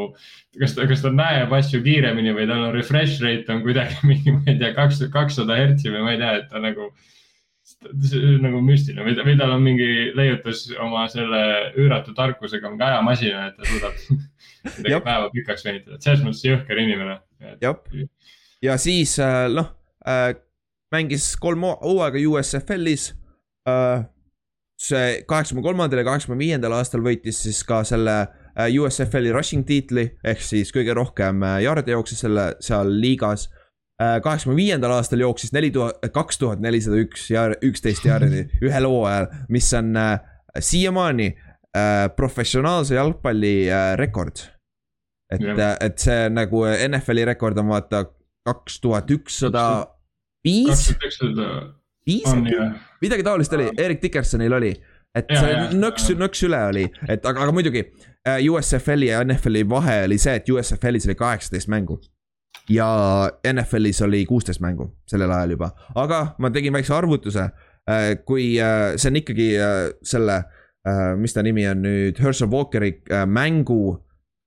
kas ta, kas ta näeb asju kiiremini või tal on refresh rate on kuidagi *laughs* mingi, ma ei tea, kaks, kakssada hertsi või ma ei tea, et ta nagu. nagu müstiline või, või tal on mingi leiutas oma selle üüratu tarkusega mingi ajamasina, et ta suudab *laughs* midagi päeva pikaks venitada, et selles mõttes jõhker inimene. ja siis äh, noh äh, mängis kolm hooaega USFL-is äh,. see kaheksakümne kolmandal ja kaheksakümne viiendal aastal võitis siis ka selle USFL-i rushing tiitli ehk siis kõige rohkem jarde äh, jooksis selle seal liigas. Äh, kaheksakümne viiendal aastal jooksis neli tuhat, kaks tuhat nelisada üks ja üksteist jardi *laughs* ühel hooajal, mis on siiamaani professionaalse jalgpalli rekord. et, et see nagu NFL-i rekord on vaata kaks tuhat ükssada viis. viis, midagi taolist oli, Erik Dickersonil oli. Et ja, see nõks, nõks üle oli, et aga, aga muidugi äh, USFL-i ja NFL-i vahe oli see, et USFL-is oli kaheksateist mängu. Ja NFL-is oli kuusteist mängu sellel ajal juba, aga ma tegin väikse arvutuse. Äh, kui äh, see on ikkagi selle, mis ta nimi on nüüd, Herschel Walkeri mängu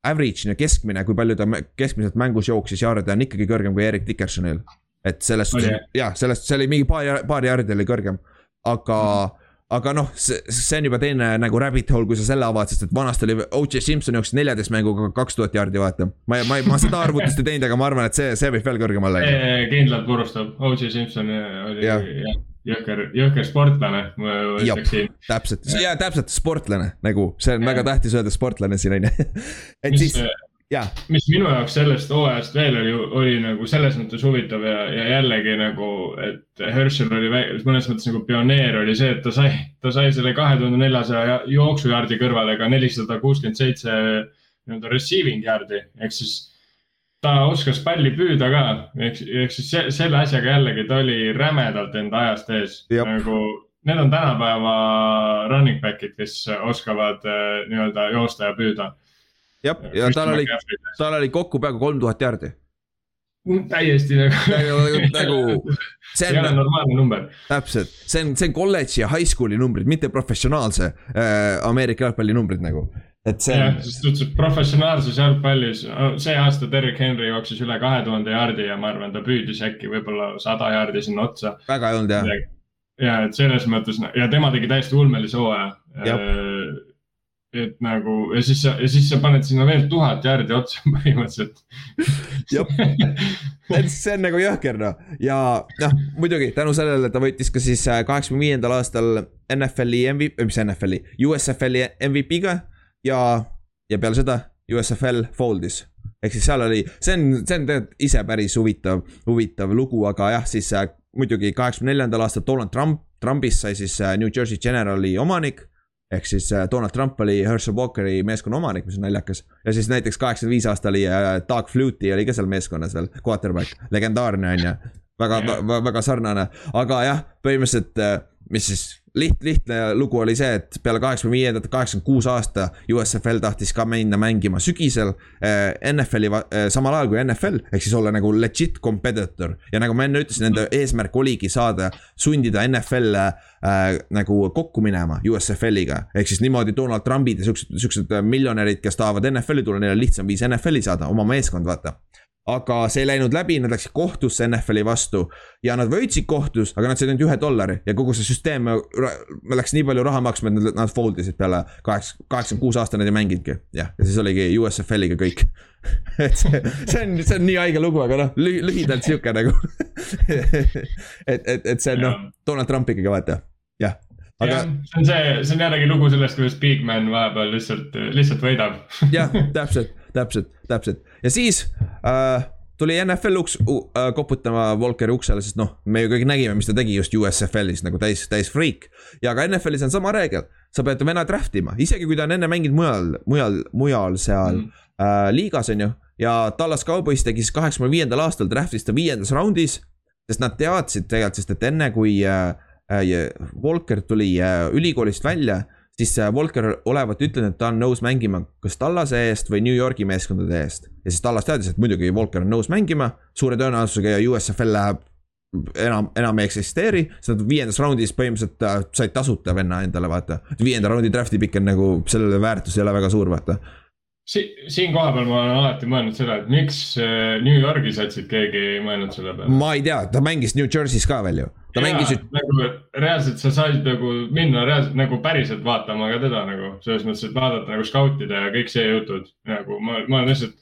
average, keskmine, kui palju ta keskmiselt mängus jooksis jaarde on ikkagi kõrgem kui Erik Dickersonil. et sellest oh,, jah, sellest, see oli mingi paar, paari jaardi oli kõrgem, aga mm. -hmm aga noh, see, see on juba teine nagu rabbit hole, kui sa selle avad, sest et vanasti oli O.J. Simpson jooksis neljateist mänguga kaks tuhat jaardi, vaata. ma, ma, ma seda arvutust ei teinud, aga ma arvan, et see, see võib veel kõrgemale minna. kindlalt purustab, O.J. Simpson oli ja. jõhker, jõhker sportlane, täpselt, ja täpselt sportlane nagu, see on ja. väga tähtis öelda sportlane siin on ju. et Mis, siis mis minu jaoks sellest hooajast veel oli, oli nagu selles mõttes huvitav ja, ja jällegi nagu, et Herschel oli mõnes mõttes nagu pioneer oli see, et ta sai, ta sai selle kahe tuhande neljasaja jooksujaardi kõrvale ka nelisada kuuskümmend seitse nii-öelda receiving yard'i ehk siis ta oskas palli püüda ka, ehk, ehk siis se, selle asjaga jällegi ta oli rämedalt enda ajast ees. nagu need on tänapäeva running back'id, kes oskavad äh, nii-öelda joosta ja püüda jah, ja tal oli, tal oli kokku peaaegu kolm tuhat jaardi. täiesti nagu, nagu, see on normaalne number. täpselt, see on, see on kolledži ja high school'i numbrid, mitte professionaalse äh, Ameerika jalgpalli numbrid nagu. et see jah selles suhtes, et professionaalses jalgpallis, see aasta Derek Henry jooksis üle kahe tuhande jaardi ja ma arvan, ta püüdis äkki võib-olla sada jaardi sinna otsa. väga ei olnud jah. ja et selles mõttes ja tema tegi täiesti ulmelise hooaja. Et nagu ja siis sa, ja siis sa paned sinna veel tuhat jaardi otsa *laughs* põhimõtteliselt. Et see on nagu jõhker noh, ja noh, muidugi tänu sellele ta võitis ka siis äh, kaheksakümne viiendal aastal NFL-i MVP, mis NFL-i, USFL-i MVP-ga ja, ja peale seda USFL fold'is. ehk siis seal oli, see on, see on tegelikult ise päris huvitav, huvitav lugu, aga jah, siis äh, muidugi kaheksakümne neljandal aastal Donald Trump, Trumpist sai siis äh, New Jersey Generali omanik ehk siis äh, Donald Trump oli Herschel Walkeri meeskonna omanik, mis on naljakas. ja siis näiteks kaheksakümmend viis aasta oli äh, Doug Flutie oli ka seal meeskonnas veel, quarterback, legendaarne on ju. väga yeah., väga sarnane, aga jah, põhimõtteliselt, mis siis liht-, lihtne lugu oli see, et peale kaheksakümne viiendat, kaheksakümmend kuus aasta USFL tahtis ka minna mängima sügisel äh, NFL-i äh, samal ajal kui NFL ehk siis olla nagu legit competitor ja nagu ma enne ütlesin, nende eesmärk oligi saada, sundida NFL äh, nagu kokku minema USFL-iga. ehk siis niimoodi Donald Trumpid ja siuksed, siuksed miljonärid, kes tahavad NFL-i tulla, neil on lihtsam viis NFL-i saada, oma meeskond, vaata aga see ei läinud läbi, nad läksid kohtusse NFL-i vastu ja nad võitsid kohtus, aga nad said ainult ühe dollari ja kogu see süsteem läks nii palju raha maksma, et nad, nad fold isid peale kaheksa, kaheksakümmend kuus aastat nad ei mänginudki. jah, ja siis oligi USFL-iga kõik. *laughs* et see, see on, see on nii haige lugu, aga noh, lühidalt sihuke nagu. *laughs* et, et, et see on noh, Donald Trump ikkagi vaata, jah. aga see on see, see on jällegi lugu sellest, kuidas Big Man vahepeal lihtsalt, lihtsalt võidab. jah, täpselt, täpselt, täpselt ja siis äh, tuli NFL uks uh, koputama Volkeri uksele, sest noh, me ju kõik nägime, mis ta tegi just USFL-is nagu täis, täis friik. ja ka NFL-is on sama reegel, sa pead vena draft ima, isegi kui ta on enne mänginud mujal, mujal, mujal seal mm. äh, liigas on ju. ja Tallas Cowboys tegi siis kaheksakümne viiendal aastal draft'is ta viiendas raundis, sest nad teadsid tegelikult, sest et enne kui äh, äh, Volker tuli äh, ülikoolist välja siis äh, Volker olevat ütlenud, et ta on nõus mängima kas Tallase eest või New Yorgi meeskondade eest. ja siis Tallas teadis, et muidugi Volker on nõus mängima, suure tõenäosusega ja USFL läheb enam, enam ei eksisteeri, sest nad viiendas raundis põhimõtteliselt äh, said tasuta venna endale, vaata. viienda raundi draft'i pikk on nagu, sellele väärtus ei ole väga suur, vaata. si-, siin kohapeal ma olen alati mõelnud seda, et miks äh, New Yorgi satsid keegi ei mõelnud selle peale. ma ei tea, ta mängis New Jersey's ka veel ju, ta mängis ju, nagu reaalselt sa said nagu minna reaalselt nagu päriselt vaatama ka teda nagu selles mõttes, et vaadata nagu skautida ja kõik see jutud nagu ma, ma olen lihtsalt.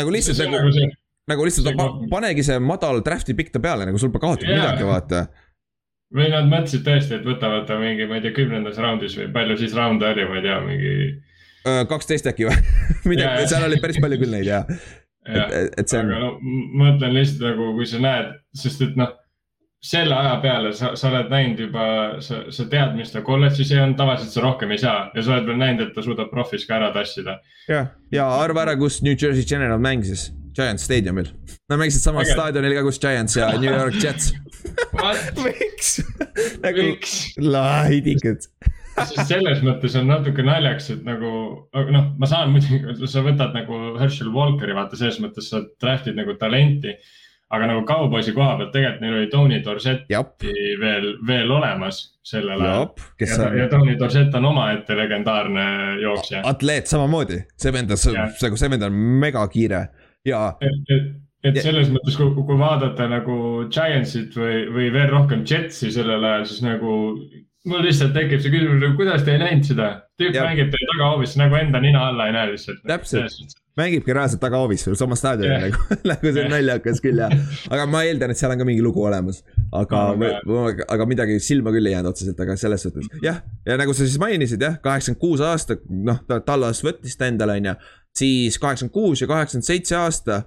nagu lihtsalt see nagu, nagu see, nagu lihtsalt see pa, panegi see madal draft'i pikk ta peale, nagu sul pole Jaa. midagi, vaata või nad mõtlesid tõesti, et võtavad ta mingi, ma ei tea, kümnendas raundis või palju siis raunde oli, ma ei tea, mingi. Äh, kaksteist äkki või? *laughs* midagi seal oli päris palju küll neid ja, et, et see on aga, no ma mõtlen lihtsalt nagu, kui sa näed, sest et noh, selle aja peale sa, sa oled näinud juba, sa, sa tead, mis ta kolledžis on, tavaliselt sa rohkem ei saa ja sa oled veel näinud, et ta suudab profis ka ära tassida. jah, ja arva ära, kus New Jersey General mängis, Giants staadiumil. Nad mängisid samal Äge. staadionil ka, kus Giants ja New York Jets. *laughs* miks? nagu miks? Sest selles mõttes on natuke naljaks, et nagu, aga noh, ma saan muidugi, sa võtad nagu Herschel Walkeri, vaata selles mõttes sa draft'id nagu talenti. aga nagu kauboisi koha pealt tegelikult neil oli Tony Dorsetti veel, veel olemas sellel ajal. ja, ja on Tony Dorsett on omaette legendaarne jooksja. atleet samamoodi, see vend on, Jah. see, vend on megakiire ja et, et, et Ja- selles mõttes, kui, kui vaadata nagu Giantsit või, või veel rohkem Jetsi sellel ajal, siis nagu mul lihtsalt tekib see küsimus, kuidas te ei näinud seda? tüüp Jah. mängib teie tagahoovis nagu enda nina alla ei näe lihtsalt. Täpselt.. mängibki reaalselt tagahoovis veel sama staadionil Jah. nagu, *laughs* nagu see on Jah. naljakas küll ja. aga ma eeldan, et seal on ka mingi lugu olemas. aga Aga-, aga midagi silma küll ei jäänud otseselt, aga selles suhtes jah, ja nagu sa siis mainisid jah, kaheksakümmend kuus aasta, noh, ta Tallas võttis ta endale, on ju. siis kaheksakümmend kuus ja kaheksakümmend seitse aasta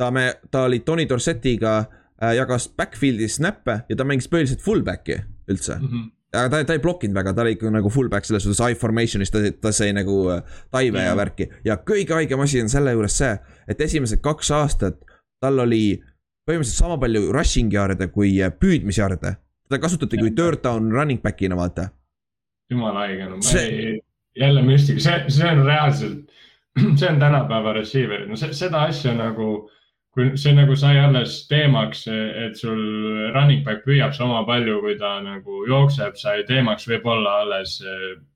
ta me, ta oli Tony Dorsetiga äh, jagas backfield'is snappe ja ta mängis põhiliselt fullback'i üldse Mhm. Aga ta, ta ei blokkinud väga, ta oli ikka nagu fullback selles suhtes I formation'is, ta, ta sai nagu äh, taive ja Jah. värki. ja kõige haigem asi on selle juures see, et esimesed kaks aastat tal oli põhimõtteliselt sama palju rushing yard'e kui äh, püüdmisjarde. teda kasutati kui third down running back'ina, vaata. jumala haige, no ma See- ei, jälle müstika, see, see on reaalselt *clears throat* see on tänapäeva receiver'id, no see, seda asja nagu kui see nagu sai alles teemaks, et sul running back püüab sama palju, kui ta nagu jookseb, sai teemaks võib-olla alles,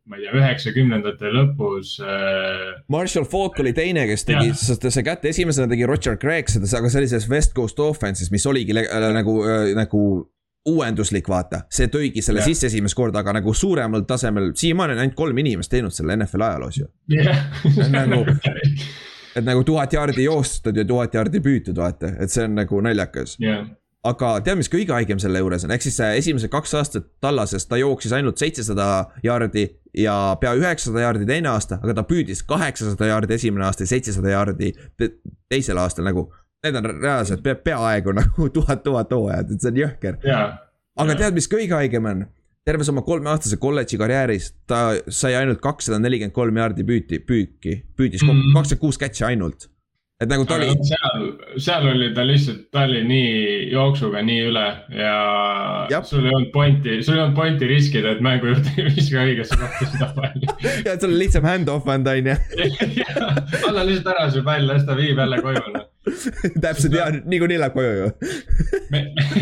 ma ei tea, üheksakümnendate lõpus. Äh, Marshall Falk oli teine, kes tegi, sest see kätte esimesena tegi Roger Craig seda, aga sellises West Coast offense'is, mis oligi äh, nagu, äh, nagu uuenduslik, vaata, see tõigi selle yeah. sisse esimest korda, aga nagu suuremal tasemel, siiamaani on ainult kolm inimest teinud selle NFL ajaloos ju yeah. nagu *laughs* et nagu tuhat jaardi joostud ja tuhat jaardi püütud, vaata, et see on nagu naljakas yeah. aga tead, mis kõige haigem selle juures on, ehk siis esimesed kaks aastat Tallases ta jooksis ainult seitsesada jaardi ja pea üheksasada jaardi teine aasta, aga ta püüdis kaheksasada jaardi esimene aasta ja seitsesada jaardi teisel aastal nagu. Need on reaalselt pea, peaaegu nagu *laughs* tuhat, tuhat hooajat, et see on jõhker yeah.. aga tead, mis kõige haigem on? Terves oma kolmeaastase kolledži karjääris ta sai ainult kakssada nelikümmend kolm jaardi püüti, püüki, püüdis mm. kakskümmend kuus catch'i ainult. et nagu ta Aga oli. seal, seal oli ta lihtsalt, ta oli nii jooksuga nii üle ja Jab. sul ei olnud pointi, sul ei olnud pointi riskida, et mängu juurde ei viska õigesse kohta seda palli. *laughs* ja, sul on lihtsam hand-off anda, on ju. *laughs* anna lihtsalt ära see pall, las ta viib jälle koju noh *laughs* täpselt ja niikuinii läheb koju ju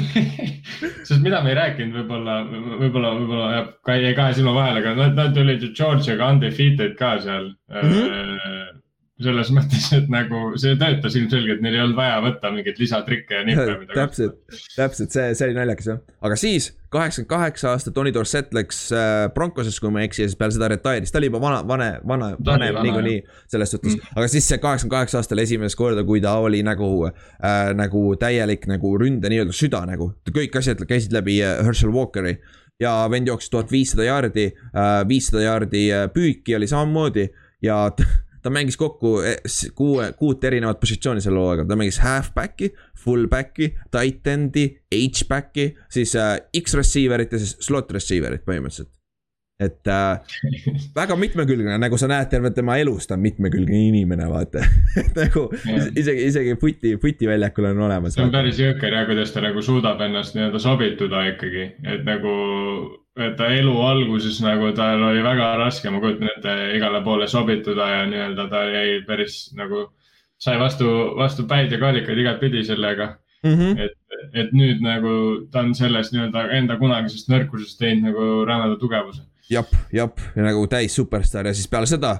*laughs* sest mida me ei rääkinud, võib-olla, võib-olla, võib-olla jääb jäi kahe silma vahele, aga nad, nad olid ju Georgiaga undefeated ka seal mm. -hmm selles mõttes, et nagu see töötas ilmselgelt, neil ei olnud vaja võtta mingeid lisatrikke ja nippe. täpselt, täpselt see, see oli naljakas jah, aga siis kaheksakümmend kaheksa aastat Tony Dorsett läks äh, Broncosesse, kui ma ei eksi, ja siis peale seda retire'is, ta oli juba vana, vane, vana, vanem niikuinii selles suhtes. Mm.. aga siis see kaheksakümmend kaheksa aastal esimest korda, kui ta oli nagu äh,, nagu täielik nagu ründe nii-öelda süda nagu. kõik asjad käisid läbi äh, Herschel Walkeri. Ja vend jooksis tuhat viissada jaardi äh,, viissada jaardi püüki oli samamoodi. Ja ta mängis kokku eh, kuue, kuut erinevat positsiooni selle hooaega, ta mängis halfback'i, fullback'i, tight end'i, H-back'i, siis äh, X-receiver'it ja siis slot receiver'it põhimõtteliselt. et äh, *laughs* väga mitmekülgne, nagu sa näed terve tema elus, ta on mitmekülgne inimene, vaata *laughs* et nagu isegi, isegi puti, putiväljakul on olemas. see on päris jõhker ja kuidas ta nagu suudab ennast nii-öelda sobituda ikkagi, et nagu et ta elu alguses nagu tal oli väga raske, ma kujutan ette, igale poole sobituda ja nii-öelda ta jäi päris nagu, sai vastu, vastu päid ja kaalikaid igatpidi sellega mm. -hmm. et, et nüüd nagu ta on sellest nii-öelda enda kunagisest nõrkusest teinud nagu rämeda tugevuse. jep, jep, nagu täis superstaar ja siis peale seda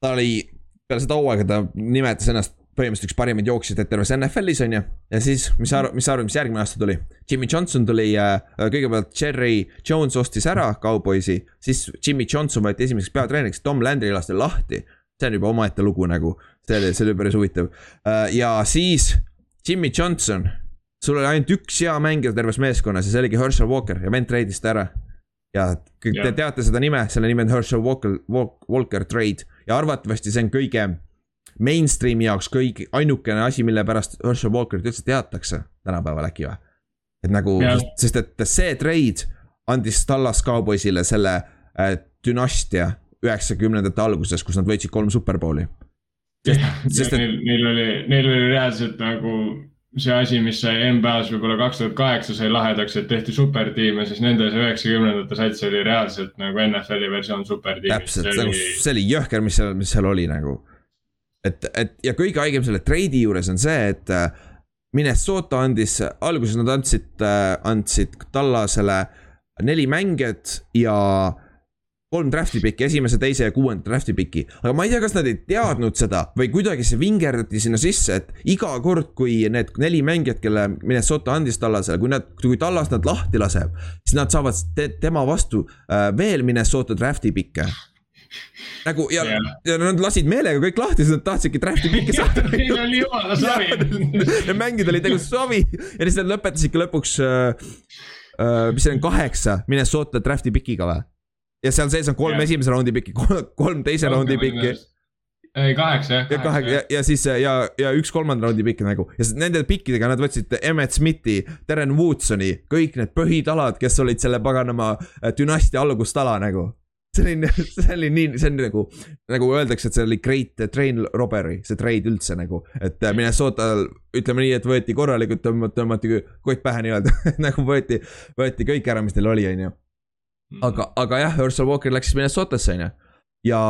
ta oli, peale seda hooaega ta nimetas ennast põhimõtteliselt üks parimaid jooksjaid terves NFL-is on ju. ja siis, mis sa arvad, mis sa arvad, mis järgmine aasta tuli? Jimmy Johnson tuli äh,, kõigepealt Cherry Jones ostis ära Cowboysi, siis Jimmy Johnson võeti esimeseks peatreeneriks, Tom Landry lasti lahti. see on juba omaette lugu nagu, see oli, see oli päris huvitav äh,. ja siis Jimmy Johnson, sul oli ainult üks hea mängija terves meeskonnas ja see oligi Herschel Walker ja vend treidis ta ära ja kõik yeah. te teate seda nime, selle nimi on Herschel Walker, Walker trade ja arvatavasti see on kõige mainstream'i jaoks kõige, ainukene asi, mille pärast Herschel Walkerit üldse teatakse tänapäeval äkki või? et nagu, sest et see trade andis Tallas Cowboysile selle äh, dünastia üheksakümnendate alguses, kus nad võitsid kolm superbowli. sest, sest et. Neil, neil oli, neil oli reaalselt nagu see asi, mis sai NBA-s võib-olla kaks tuhat kaheksa sai lahedaks, et tehti supertiime, siis nende see üheksakümnendate sats oli reaalselt nagu NFL-i versioon supertiimist. täpselt, see, nagu, see oli jõhker, mis seal, mis seal oli nagu et, et ja kõige haigem selle treidi juures on see, et äh, Minnesota andis, alguses nad andsid, äh, andsid Tallasele neli mängijat ja kolm draft'i piki, esimese, teise ja kuuenda draft'i piki. aga ma ei tea, kas nad ei teadnud seda või kuidagi see vingerdati sinna sisse, et iga kord, kui need neli mängijat, kelle Minnesota andis Tallasele, kui nad, kui Tallas nad lahti laseb, siis nad saavad te, tema vastu äh, veel Minnesota draft'i pikke nagu ja yeah., ja nad lasid meelega kõik lahti, sest nad tahtsidki draft'i pikki saada. Neil oli jumala savi. Need mängijad olid nagu savi ja siis nad lõpetasidki lõpuks uh,, uh, mis see on, kaheksa Minnesota draft'i pikiga või? ja seal sees on kolm yeah. esimese raundi pikki, kolm teise raundi pikki ei, kaheksa jah. ja kaheksa ja, ja siis ja, ja üks kolmanda raundi pikk nagu ja nende pikkidega nad võtsid Emmet Smithi, Darren Woodsoni, kõik need põhitalad, kes olid selle paganama äh, dünastia algustala nagu oli, *laughs* see oli nii, see on nagu, nagu öeldakse, et see oli great train robbery, see trade üldse nagu. et äh, Minnesotal, ütleme nii, et võeti korralikult, tõmmati kott pähe nii-öelda *laughs* nagu võeti, võeti kõik ära, mis neil oli, on ju. Mhm. aga, aga jah, Herschel Walker läks siis Minnesotasse, on ju. ja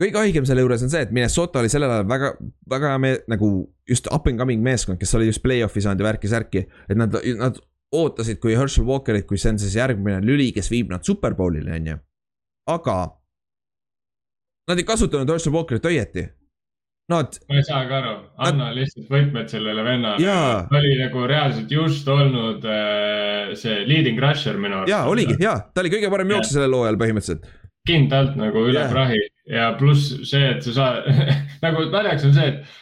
kõige haigem selle juures on see, et Minnesota oli sellel ajal väga, väga me, nagu just up and coming meeskond, kes oli just play-off'i saanud ja värki-särki. et nad, nad ootasid, kui Herschel Walkerit, kui see on siis järgmine lüli, kes viib nad superbowlile, on ju. Aga nad ei kasutanud Herschel Walkerit õieti. Nad. ma ei saagi aru, anna nad... lihtsalt võtmed sellele vennale. ta oli nagu reaalselt just olnud äh, see leading rusher minu arust. ja oligi ja, ta oli kõige parem jooksja sellel hooajal põhimõtteliselt. kindlalt nagu üle yeah. prahi ja pluss see, et sa saad *laughs* nagu naljakas on see, et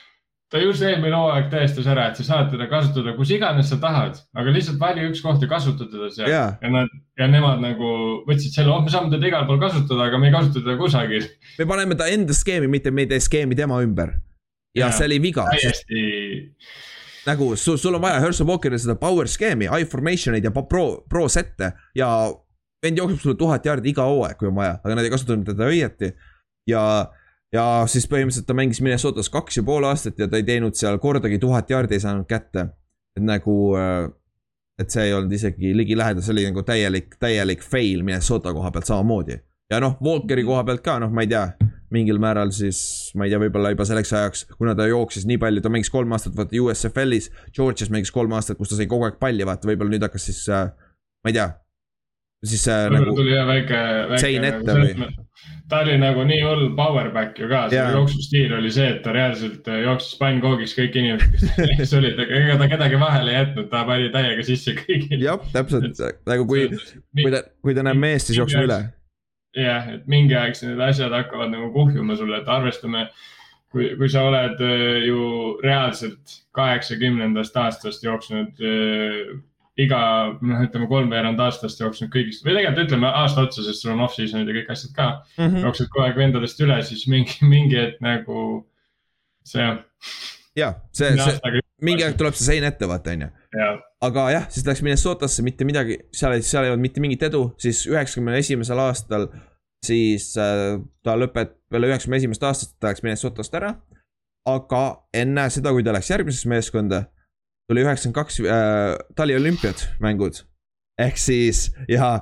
ta just eelmine hooaeg tõestas ära, et sa saad teda kasutada kus iganes sa tahad, aga lihtsalt vali üks koht ja kasuta teda seal yeah. ja nad ja nemad nagu võtsid selle, oh, me saame teda igal pool kasutada, aga me ei kasuta teda kusagil. me paneme ta enda skeemi, mitte me ei tee skeemi tema ümber. ja yeah. see oli viga. täiesti nagu sul, sul on vaja Herschel Walkerile seda power skeemi, I formation'eid ja pro, pro set'e ja vend jookseb sulle tuhat jaardi iga hooaeg, kui on vaja, aga nad ei kasutanud teda õieti. ja ja siis põhimõtteliselt ta mängis Minnesotas kaks ja pool aastat ja ta ei teinud seal kordagi tuhat jaardi ei saanud kätte. et nagu, äh, et see ei olnud isegi ligilähedal, see oli nagu täielik, täielik fail Minnesota koha pealt samamoodi. ja noh, Walkeri koha pealt ka, noh, ma ei tea, mingil määral siis, ma ei tea, võib-olla juba selleks ajaks, kuna ta jooksis nii palju, ta mängis kolm aastat vaata USFL-is, Georgias mängis kolm aastat, kus ta sai kogu aeg palli, vaata, võib-olla nüüd hakkas siis äh,, ma ei tea siis äh, nagu. tuli jah väike, väike. nagu nagu või? ta oli nagu nii hull powerback ju ka, selle jooksustiil oli see, et ta reaalselt äh, jooksis pannkoogiks kõik inimesed, kes *laughs* olid, ega ta kedagi vahele ei jätnud, ta pani täiega sisse kõigile. jah, täpselt nagu kui, kui ta, kui ta näeb meest, siis jookseb üle. jah, et mingi aeg need asjad hakkavad nagu kuhjuma sulle, et arvestame kui, kui sa oled äh, ju reaalselt kaheksakümnendast aastast jooksnud iga, noh, ütleme kolmveerand aastast jooksnud kõigist või tegelikult ütleme aasta otsa, sest sul on off-season'id ja kõik asjad ka mm. -hmm. jooksed kogu aeg vendadest üle, siis mingi, mingi hetk nagu see. ja see, see, mingi aeg tuleb see sein ette, vaata, on ju. aga jah, siis läks Minnesotasse mitte midagi, seal ei, seal ei olnud mitte mingit edu, siis üheksakümne esimesel aastal siis äh, ta lõpet-, peale üheksakümne esimest aastat ta läks Minnesotast ära. aga enne seda, kui ta läks järgmisesse meeskonda tuli üheksakümmend kaks äh, taliolümpiad mängud. ehk siis ja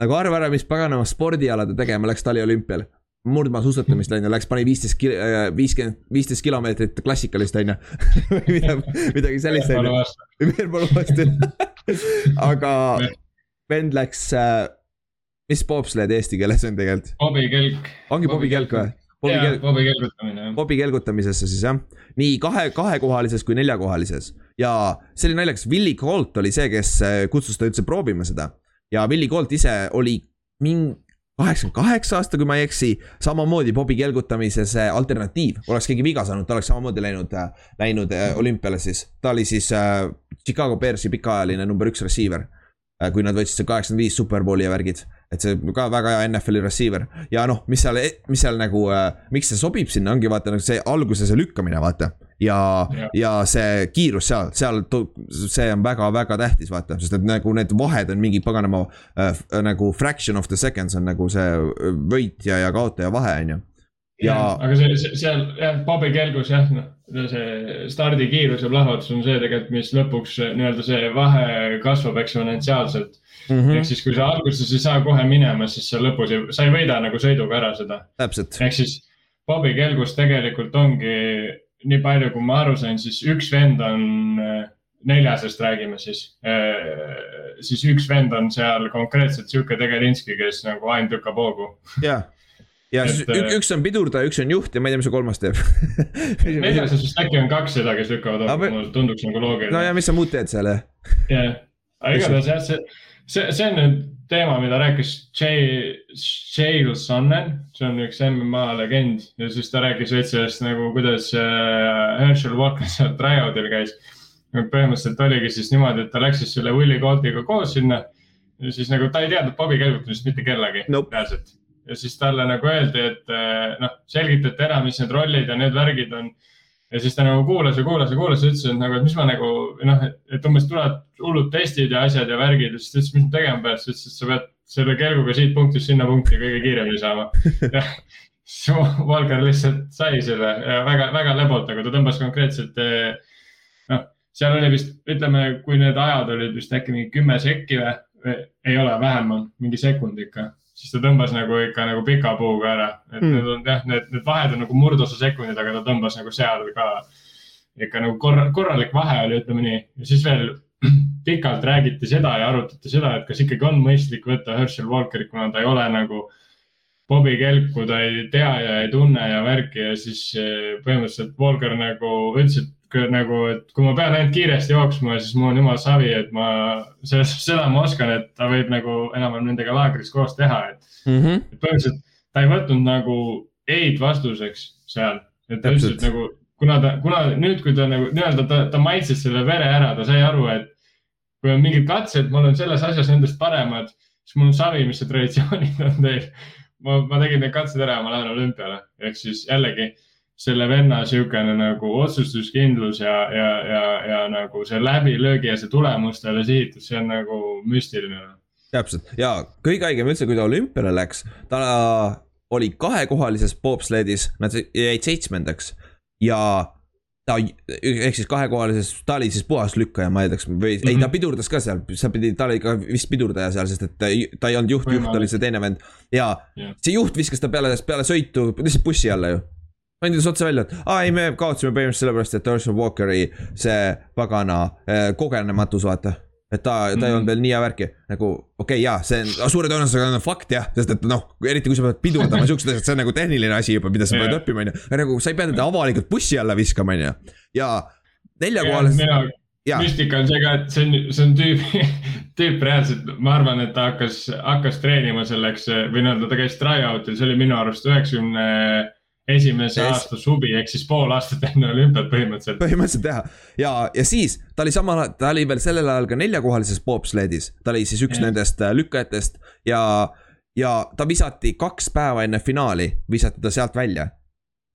nagu arva ära, mis paganama spordiala ta tegema läks taliolümpial. murdmaasuusatamist on ju, läks, pani viisteist kil-, äh, viiskümmend, viisteist kilomeetrit klassikalist on ju *laughs* midagi, midagi sellist on ju. veel pole vastu *laughs* aga vend läks äh,, mis bobsled eesti keeles on tegelikult? Bobi kelk. ongi Bobi kelk või? Bobi, kel... Bobi kelgutamine, jah. Bobi kelgutamisesse siis jah, nii kahe, kahekohalises kui neljakohalises ja see oli naljakas, Willie Colt oli see, kes äh, kutsus ta üldse proovima seda. ja Willie Colt ise oli mingi kaheksakümmend kaheksa aasta, kui ma ei eksi, samamoodi Bobi kelgutamise see alternatiiv, oleks keegi viga saanud, ta oleks samamoodi läinud, äh, läinud olümpiale siis. ta oli siis äh, Chicago Bearsi pikaajaline number üks receiver kui nad võtsid see kaheksakümmend viis superbowli ja värgid et see ka väga hea NFL-i receiver ja noh, mis seal, mis seal nagu äh,, miks see sobib sinna, ongi vaata nagu see alguse see lükkamine, vaata. ja, ja., ja see kiirus seal, seal, see on väga-väga tähtis, vaata, sest et nagu need vahed on mingi paganama äh, nagu fraction of the seconds on nagu see võitja ja kaotaja vahe, on ju. Ja, ja, aga see, see, seal jah, Bobby Kelgus jah, noh see stardikiirus ja plahvatus on see tegelikult, mis lõpuks nii-öelda see vahe kasvab eksponentsiaalselt. Mm -hmm.. ehk siis, kui sa alguses ei saa kohe minema, siis sa lõpus ei, sa ei võida nagu sõiduga ära seda. ehk siis Bobi Kelgus tegelikult ongi, nii palju, kui ma aru sain, siis üks vend on äh, neljasest räägime siis, äh, siis üks vend on seal konkreetselt sihuke Tegelinski, kes nagu ainult lükkab hoogu. jah ja et, üks, üks on pidurdaja, üks on juht ja ma ei tea, mis see kolmas teeb *laughs* neljases vist äkki on kaks seda, kes lükkavad hoogu, mulle tunduks nagu loogiline. no ja mis sa muud teed seal jah? jah, aga igatahes jah, see see, see on nüüd teema, mida rääkis Jay, Jail Sonnen, see on üks MMA legend ja siis ta rääkis veits sellest nagu, kuidas äh, Herschel Walker seal tryout'il käis. põhimõtteliselt oligi siis niimoodi, et ta läks siis selle Willie Coltiga koos sinna ja siis nagu ta ei teadnud Bobi kelgutamist mitte kellegi nope. reaalselt. Ja siis talle nagu öeldi, et äh, noh, selgitati ära, mis need rollid ja need värgid on. Ja siis ta nagu kuulas ja kuulas ja kuulas ja ütles, et nagu, et mis ma nagu noh, et umbes tulevad hullud testid ja asjad ja värgid ja siis ta ütles, mis ma tegema pean, siis ütles, et sa pead selle kelguga siit punktist sinna punkti kõige kiiremini saama. *laughs* Siis Valgar lihtsalt sai selle väga, väga lebalt, aga ta tõmbas konkreetselt noh, seal oli vist, ütleme, kui need ajad olid vist äkki mingi kümme sekki või, ei ole vähemal, mingi sekund ikka siis ta tõmbas nagu ikka nagu pika puuga ära, et mm. need on jah, need, need vahed on nagu murdosa sekundid, aga ta tõmbas nagu seal ka ikka nagu korra, korralik vahe oli, ütleme nii. ja siis veel *clears throat* pikalt räägiti seda ja arutati seda, et kas ikkagi on mõistlik võtta Herschel Walkerit, kuna ta ei ole nagu Bobby Kelku, ta ei tea ja ei tunne ja värki ja siis eh, põhimõtteliselt Walker nagu ütles, et nagu, et kui ma pean ainult kiiresti jooksma, siis mul on jumal savi, et ma seda ma oskan, et ta võib nagu enam-vähem nendega laagris koos teha, et mm. -hmm. et põhimõtteliselt ta ei võtnud nagu ei-d vastuseks seal, et ta ütles, et nagu kuna ta, kuna nüüd, kui ta nagu nii-öelda ta, ta maitses selle vere ära, ta sai aru, et kui on mingid katsed, ma olen selles asjas nendest paremad, siis mul on savi, mis see traditsioonid on teil. ma, ma tegin need katsed ära ja ma lähen olümpiale, ehk siis jällegi selle venna niisugune nagu otsustuskindlus ja, ja, ja, ja nagu see läbilöögi ja see tulemustele sihitus, see on nagu müstiline. täpselt ja kõige haigem üldse, kui ta olümpiale läks, ta oli kahekohalises bobsledis, nad jäid seitsmendaks ja ta, ehk siis kahekohalises, ta oli siis puhaslükkaja, ma eeldaks, või mm -hmm. ei, ta mhm. pidurdas ka seal, sa pidid, ta oli ka vist pidurdaja seal, sest et ta, ta ei olnud juht, juht oli see teine vend. ja yeah. see juht viskas ta peale, peale sõitu lihtsalt bussi alla ju andis otse välja, et aa ei, me kaotasime põhimõtteliselt sellepärast, et Herschel Walkeri see pagana äh, kogenematus, vaata. et ta, ta mm -hmm. ei olnud mhm. veel nii hea värki, nagu okei okay,, jaa, see on suure tõenäosusega on fakt jah, sest et noh, eriti kui sa pead pidurdama *laughs* siuksed asjad, see on nagu tehniline asi juba, mida sa pead yeah. õppima, on ju. nagu sa ei pea teda avalikult bussi alla viskama, on ju, ja neljakohalises yeah, müstika on see ka, et see on, see on tüüp, *laughs* tüüp reaalselt, ma arvan, et ta hakkas, hakkas treenima selleks või nii-öelda ta käis try-out'il, see oli minu arust üheksakümne 90 esimese yes. aasta suvi ehk siis pool aastat enne olümpiat põhimõtteliselt. põhimõtteliselt jah, ja, ja siis ta oli samal, ta oli veel sellel ajal ka neljakohalises bobsledis, ta oli siis üks yes. nendest äh, lükkajatest ja, ja ta visati kaks päeva enne finaali, visati ta sealt välja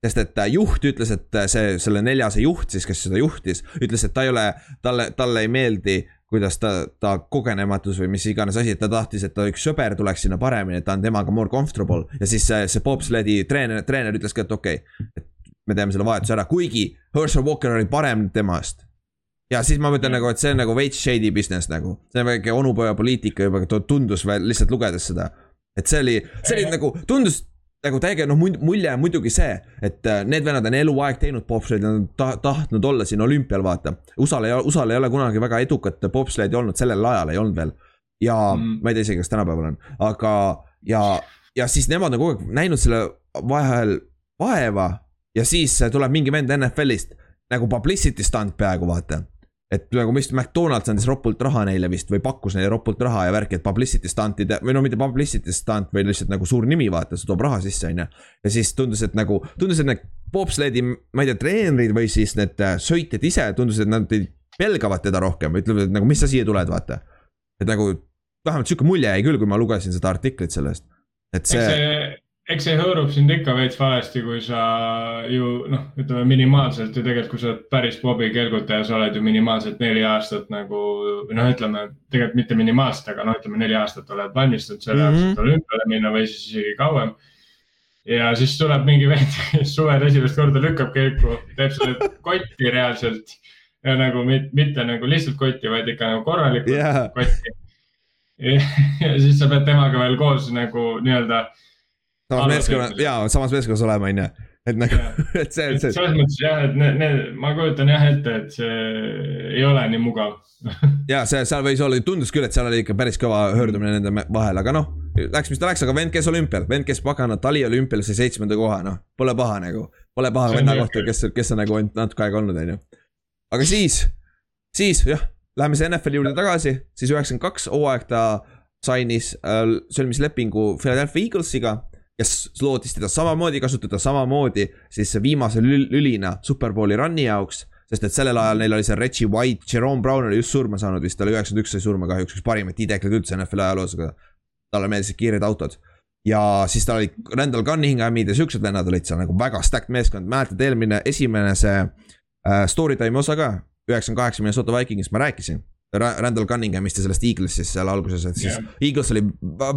sest et äh, juht ütles, et äh, see, selle neljase juht siis, kes seda juhtis, ütles, et ta ei ole, talle, talle ei meeldi kuidas ta, ta kogenematus või mis iganes asi, et ta tahtis, et ta üks sõber tuleks sinna paremini, et ta on temaga more comfortable ja siis see, see bobsledi treener, treener ütles ka, et okei okay,, et me teeme selle vahetuse ära, kuigi Herschel Walker oli parem temast. ja siis ma mõtlen nagu, et see on nagu veits shady business nagu, see on väike onupoja poliitika juba tundus veel lihtsalt lugedes seda. et see oli, see oli nagu, tundus nagu täiega noh, mulje on muidugi see, et äh, need vennad on eluaeg teinud bobsleid, nad on ta, tahtnud olla siin olümpial, vaata. USA-l ei, USA-l ei ole kunagi väga edukat bobsleidi olnud, sellel ajal ei olnud veel. ja mm. ma ei tea isegi, kas tänapäeval on, aga ja, ja siis nemad on kogu aeg näinud selle vahel vaeva ja siis tuleb mingi vend NFL-ist nagu publicity stunt peaaegu vaata et nagu vist McDonalds andis ropult raha neile vist või pakkus neile ropult raha ja värki, et publicity stunt'ide või no mitte publicity stunt, vaid lihtsalt nagu suur nimi, vaata, see toob raha sisse, on ju. ja siis tundus, et nagu, tundus, et need bobsledi, ma ei tea, treenerid või siis need äh, sõitjad ise tundus, et nad pelgavad teda rohkem, ütlevad, et nagu, mis sa siia tuled, vaata. et nagu vähemalt sihuke mulje jäi küll, kui ma lugesin seda artiklit sellest, et see eks see hõõrub sind ikka veits valesti, kui sa ju noh, ütleme minimaalselt ju tegelikult, kui sa oled päris Bobi kelgutaja, sa oled ju minimaalselt neli aastat nagu noh, ütleme tegelikult mitte minimaalselt, aga noh, ütleme neli aastat oled valmistunud selle jaoks mm -hmm., et olümpiale minna või siis isegi kauem. ja siis tuleb mingi vend, suvel esimest korda lükkab kelku, teeb selle kotti reaalselt ja nagu mitte, mitte nagu lihtsalt kotti, vaid ikka nagu korralikult yeah. kotti. ja siis sa pead temaga veel koos nagu nii-öelda samas meeskonnas, jaa, samas meeskonnas olema, on ju. et nagu, *laughs* et see, see. selles mõttes jah, et need, need, ma kujutan jah ette, et see ei ole nii mugav *laughs* ja see, seal võis olla, tundus küll, et seal oli ikka päris kõva hõõrdumine nende vahel, aga noh. Läks, mis ta läks, aga vend käis olümpial, vend käis pagana tali olümpial sai seitsmenda koha, noh. Pole paha nagu, pole paha venna kohta, kes, kes on nagu natuke aega olnud, on ju. aga siis, siis jah, läheme see NFL-i juurde tagasi, siis üheksakümmend kaks hooaeg ta sainis äh,, sõlmis lepingu Philadelphia Eaglesiga kes lootis teda samamoodi kasutada samamoodi siis viimase lülina Superbowli run'i jaoks. sest et sellel ajal neil oli see Reggie White, Jerome Brown oli just surma saanud vist, ta oli üheksakümmend üks sai surma kahjuks, üks parimaid tiidekleid üldse NFL-i ajaloos, aga talle meeldisid kiired autod. ja siis tal oli Randall Cunninghamid ja siuksed vennad olid seal nagu väga stacked meeskond, mäletad eelmine, esimene see äh, story time'i osa ka, üheksakümmend kaheksa Minnesota Vikingist ma rääkisin Randall Cunninghamist ja sellest Eaglesist seal alguses, et siis yeah. Eagles oli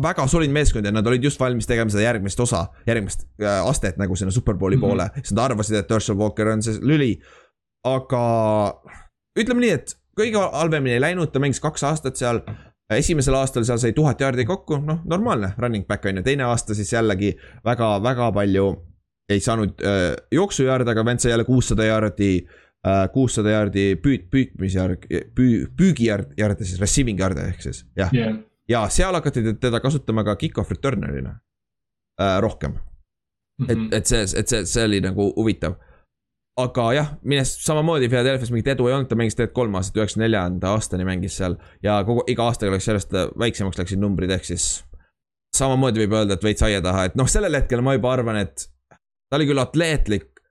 väga solid meeskond ja nad olid just valmis tegema seda järgmist osa, järgmist äh, astet nagu sinna superbowli mm -hmm. poole. siis nad arvasid, et Herschel Walker on see lüli. aga ütleme nii, et kõige halvemini ei läinud, ta mängis kaks aastat seal. esimesel aastal seal sai tuhat jaardi kokku, noh, normaalne running back on ju, teine aasta siis jällegi väga-väga palju ei saanud äh, jooksujaarde, aga vend sai jälle kuussada jaardi äh,, kuussada jaardi püüd, püüdmisjärg, püü-, püügijaarde siis, receiving jaarde ehk siis, jah yeah.. ja seal hakati teda kasutama ka kick-off returner'ina äh, rohkem mm. -hmm. et, mhm. et see, et see, see oli nagu huvitav aga jah, mines samamoodi Philadelphia's mingit edu ei olnud, ta mängis tegelikult kolm aastat, üheksakümne neljanda aastani mängis seal. ja kogu, iga aastaga läks järjest väiksemaks läksid numbrid, ehk siis. samamoodi võib öelda, et veits aia taha, et noh, sellel hetkel ma juba arvan, et ta oli küll atleetlik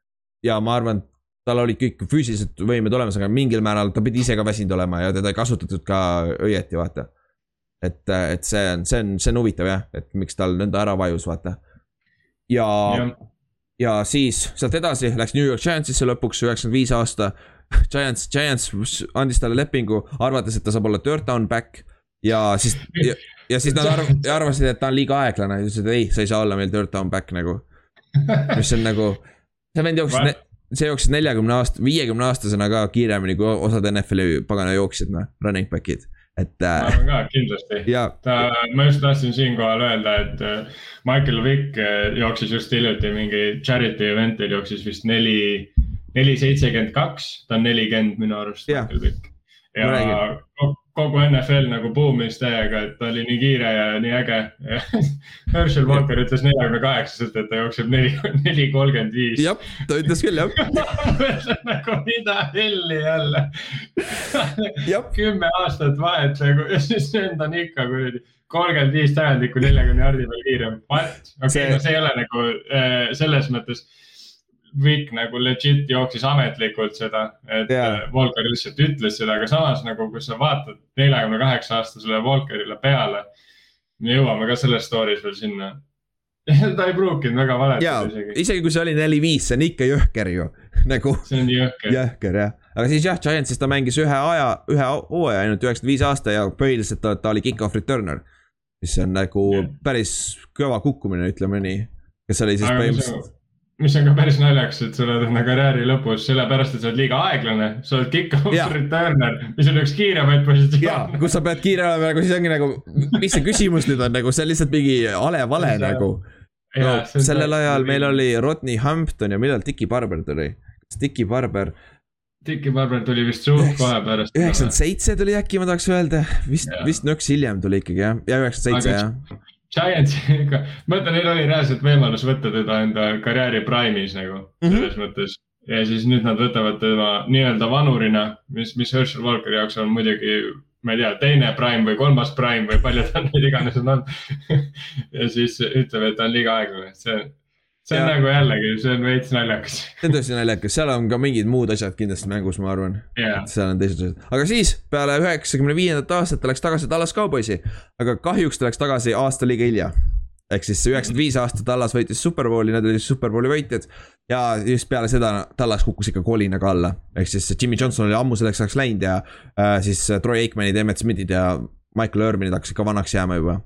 ja ma arvan, tal olid kõik füüsilised võimed olemas, aga mingil määral ta pidi ise ka väsinud olema ja teda ei kasutatud ka õieti, vaata. et, et see on, see on, see on huvitav jah, et miks tal nõnda ära vajus, vaata. ja, ja., ja siis sealt edasi läks New York Giantsisse lõpuks üheksakümmend viis aasta. Giants, Giants andis talle lepingu, arvates, et ta saab olla third down back ja siis ja, ja siis nad arv, arvasid, et ta on liiga aeglane ütlesid, ei, sa ei saa olla meil third down back nagu mis on nagu, see vend jooksis, see jooksis neljakümne aasta, viiekümne aastasena ka kiiremini kui osad NFL-i pagana jooksjad, noh, running back'id. Et. Äh, ma arvan ka kindlasti, ta, ma just tahtsin siinkohal öelda, et äh, Michael Vick äh, jooksis just hiljuti mingi charity event'il jooksis vist neli, neli seitsekümmend kaks, ta on nelikümmend minu arust, Michael Vick. ja kogu NFL nagu buumis täiega, et ta oli nii kiire ja nii äge. *laughs* Herschel Walker ütles neljakümne kaheksaselt, et ta jookseb neli, neli kolmkümmend viis. jah, ta ütles küll jah. *laughs* Nagu mida helli jälle. Kümme aastat vahet nagu ja siis vend on ikka kuradi kolmkümmend viis tähendikku neljakümne jardi peal kiirem, what, okei okay, no see ei ole nagu äh, selles mõttes Vic nagu legit jooksis ametlikult seda, et yeah. Volker lihtsalt ütles seda, aga samas nagu, kui sa vaatad neljakümne kaheksa aastasele Volkerile peale. me jõuame ka selles story's veel sinna *laughs* ta ei pruukinud väga valetada isegi. isegi kui see oli neli-viis, see on ikka jõhker ju *laughs* nagu. see on jõhker. jõhker jah, aga siis jah, Giantsis ta mängis ühe aja, ühe hooaja ainult üheksakümmend viis aasta ja põhiliselt ta, ta oli kick-off returner. mis on nagu yeah. päris kõva kukkumine, ütleme nii. kes oli siis põhimõtteliselt mis on ka päris naljakas, et sa oled enda karjääri lõpus sellepärast, et sa oled liiga aeglane, sa oled kick-off returner, mis on üks kiiremaid positsioone. kus sa pead kiire olema, nagu siis ongi nagu, mis see küsimus nüüd on nagu, see on lihtsalt mingi hale vale nagu. no sellel ajal meil oli Rodney Hampton ja millal Dicky Barber tuli? kas Dicky Barber? Dicky Barber tuli vist suht kohe pärast. üheksakümmend seitse tuli äkki, ma tahaks öelda, vist, vist nõks hiljem tuli ikkagi jah, ja üheksakümmend seitse jah Giantsiga, *laughs* ma mõtlen, neil oli reaalselt võimalus võtta teda enda karjääri prime'is nagu mm -hmm. selles mõttes. ja siis nüüd nad võtavad teda nii-öelda vanurina, mis, mis Herschel Walkeri jaoks on muidugi, ma ei tea, teine prime või kolmas prime või palju ta *laughs* nüüd iganes on olnud *laughs* ja siis ütleb, et ta on liiga aeglane, see see on ja. nagu jällegi, see on veits naljakas. see on tõesti naljakas, seal on ka mingid muud asjad kindlasti mängus, ma arvan yeah.. seal on teised asjad, aga siis peale üheksakümne viiendat aastat ta läks tagasi Tallas Cowboysi. aga kahjuks ta läks tagasi aasta liiga hilja. ehk siis üheksakümmend viis aastat Tallas võitis Superbowli, nad olid Superbowli võitjad. ja just peale seda Tallas kukkus ikka kolinaga alla, ehk siis Jimmy Johnson oli ammu selleks ajaks läinud ja äh, siis Troy Aikmanid, Emmett Smithid ja Michael Irvinid hakkasid ka vanaks jääma juba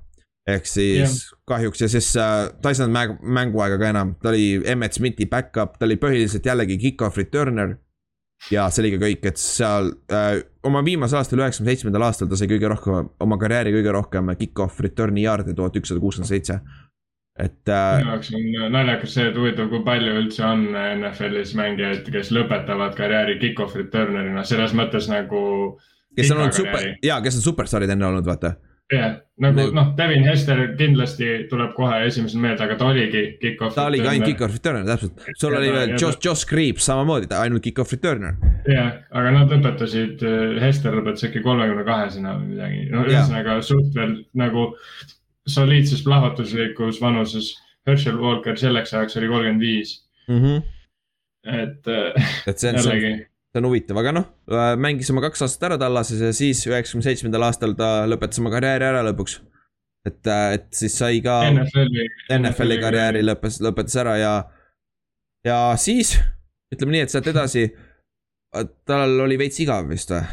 ehk siis yeah. kahjuks ja siis äh, ta ei saanud mäng, mänguaega ka enam, ta oli Emmet Smithi back-up, ta oli põhiliselt jällegi kick-off returner. ja see oli ka kõik, et seal äh, oma viimasel aastal, üheksakümne seitsmendal aastal ta sai kõige rohkem, oma karjääri kõige rohkem kick-off return'i jaarde, tuhat ükssada kuuskümmend seitse. et äh,. minu jaoks on naljakas see, et huvitav, kui palju üldse on NFL-is mängijaid, kes lõpetavad karjääri kick-off returner'ina, selles mõttes nagu. kes on olnud super, jaa, kes on superstaarid enne olnud, vaata jah, nagu noh, Devin Hester kindlasti tuleb kohe esimesel meelde, aga ta oligi kick-off. ta oligi ainult kick-off returner, täpselt. sul oli veel Josh, Josh Creeps samamoodi, ta ainult kick-off returner. jah, aga nad lõpetasid, eh, Hester lõpetas äkki kolmekümne kahesena või midagi, no ühesõnaga suht veel nagu soliidses plahvatuslikus vanuses. Herschel Walker selleks ajaks oli kolmkümmend viis. Mhm. et, eh, et see on jällegi see on huvitav, aga noh, äh, mängis oma kaks aastat ära Tallases ja siis üheksakümne seitsmendal aastal ta lõpetas oma karjääri ära lõpuks. et, äh, et siis sai ka NFL-i, NFL-i karjääri lõpetas, lõpetas ära ja, ja siis ütleme nii, et sealt edasi tal oli veits igav vist või?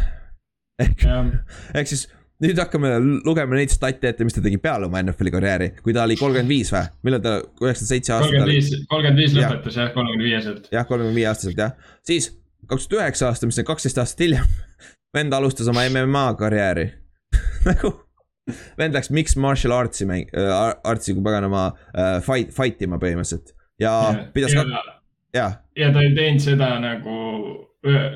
ehk, *laughs* ehk siis nüüd hakkame lugema neid stat'e ette, mis ta tegi peale oma NFL-i karjääri, kui ta oli kolmkümmend viis või, millal ta, üheksakümmend seitse aastat. kolmkümmend viis, kolmkümmend viis lõpetas jah, kolmekümne viieselt. jah, kolmekümne viie aastaselt jah, siis kaks tuhat üheksa aasta, mis on kaksteist aastat hiljem. vend alustas oma MMA karjääri. *laughs* Nagu vend läks mixed martial arts'i mäng- äh,, artsi kui paganama äh, fight, fight ima põhimõtteliselt. ja pidas ka, jaa, ja ta ei teinud seda nagu,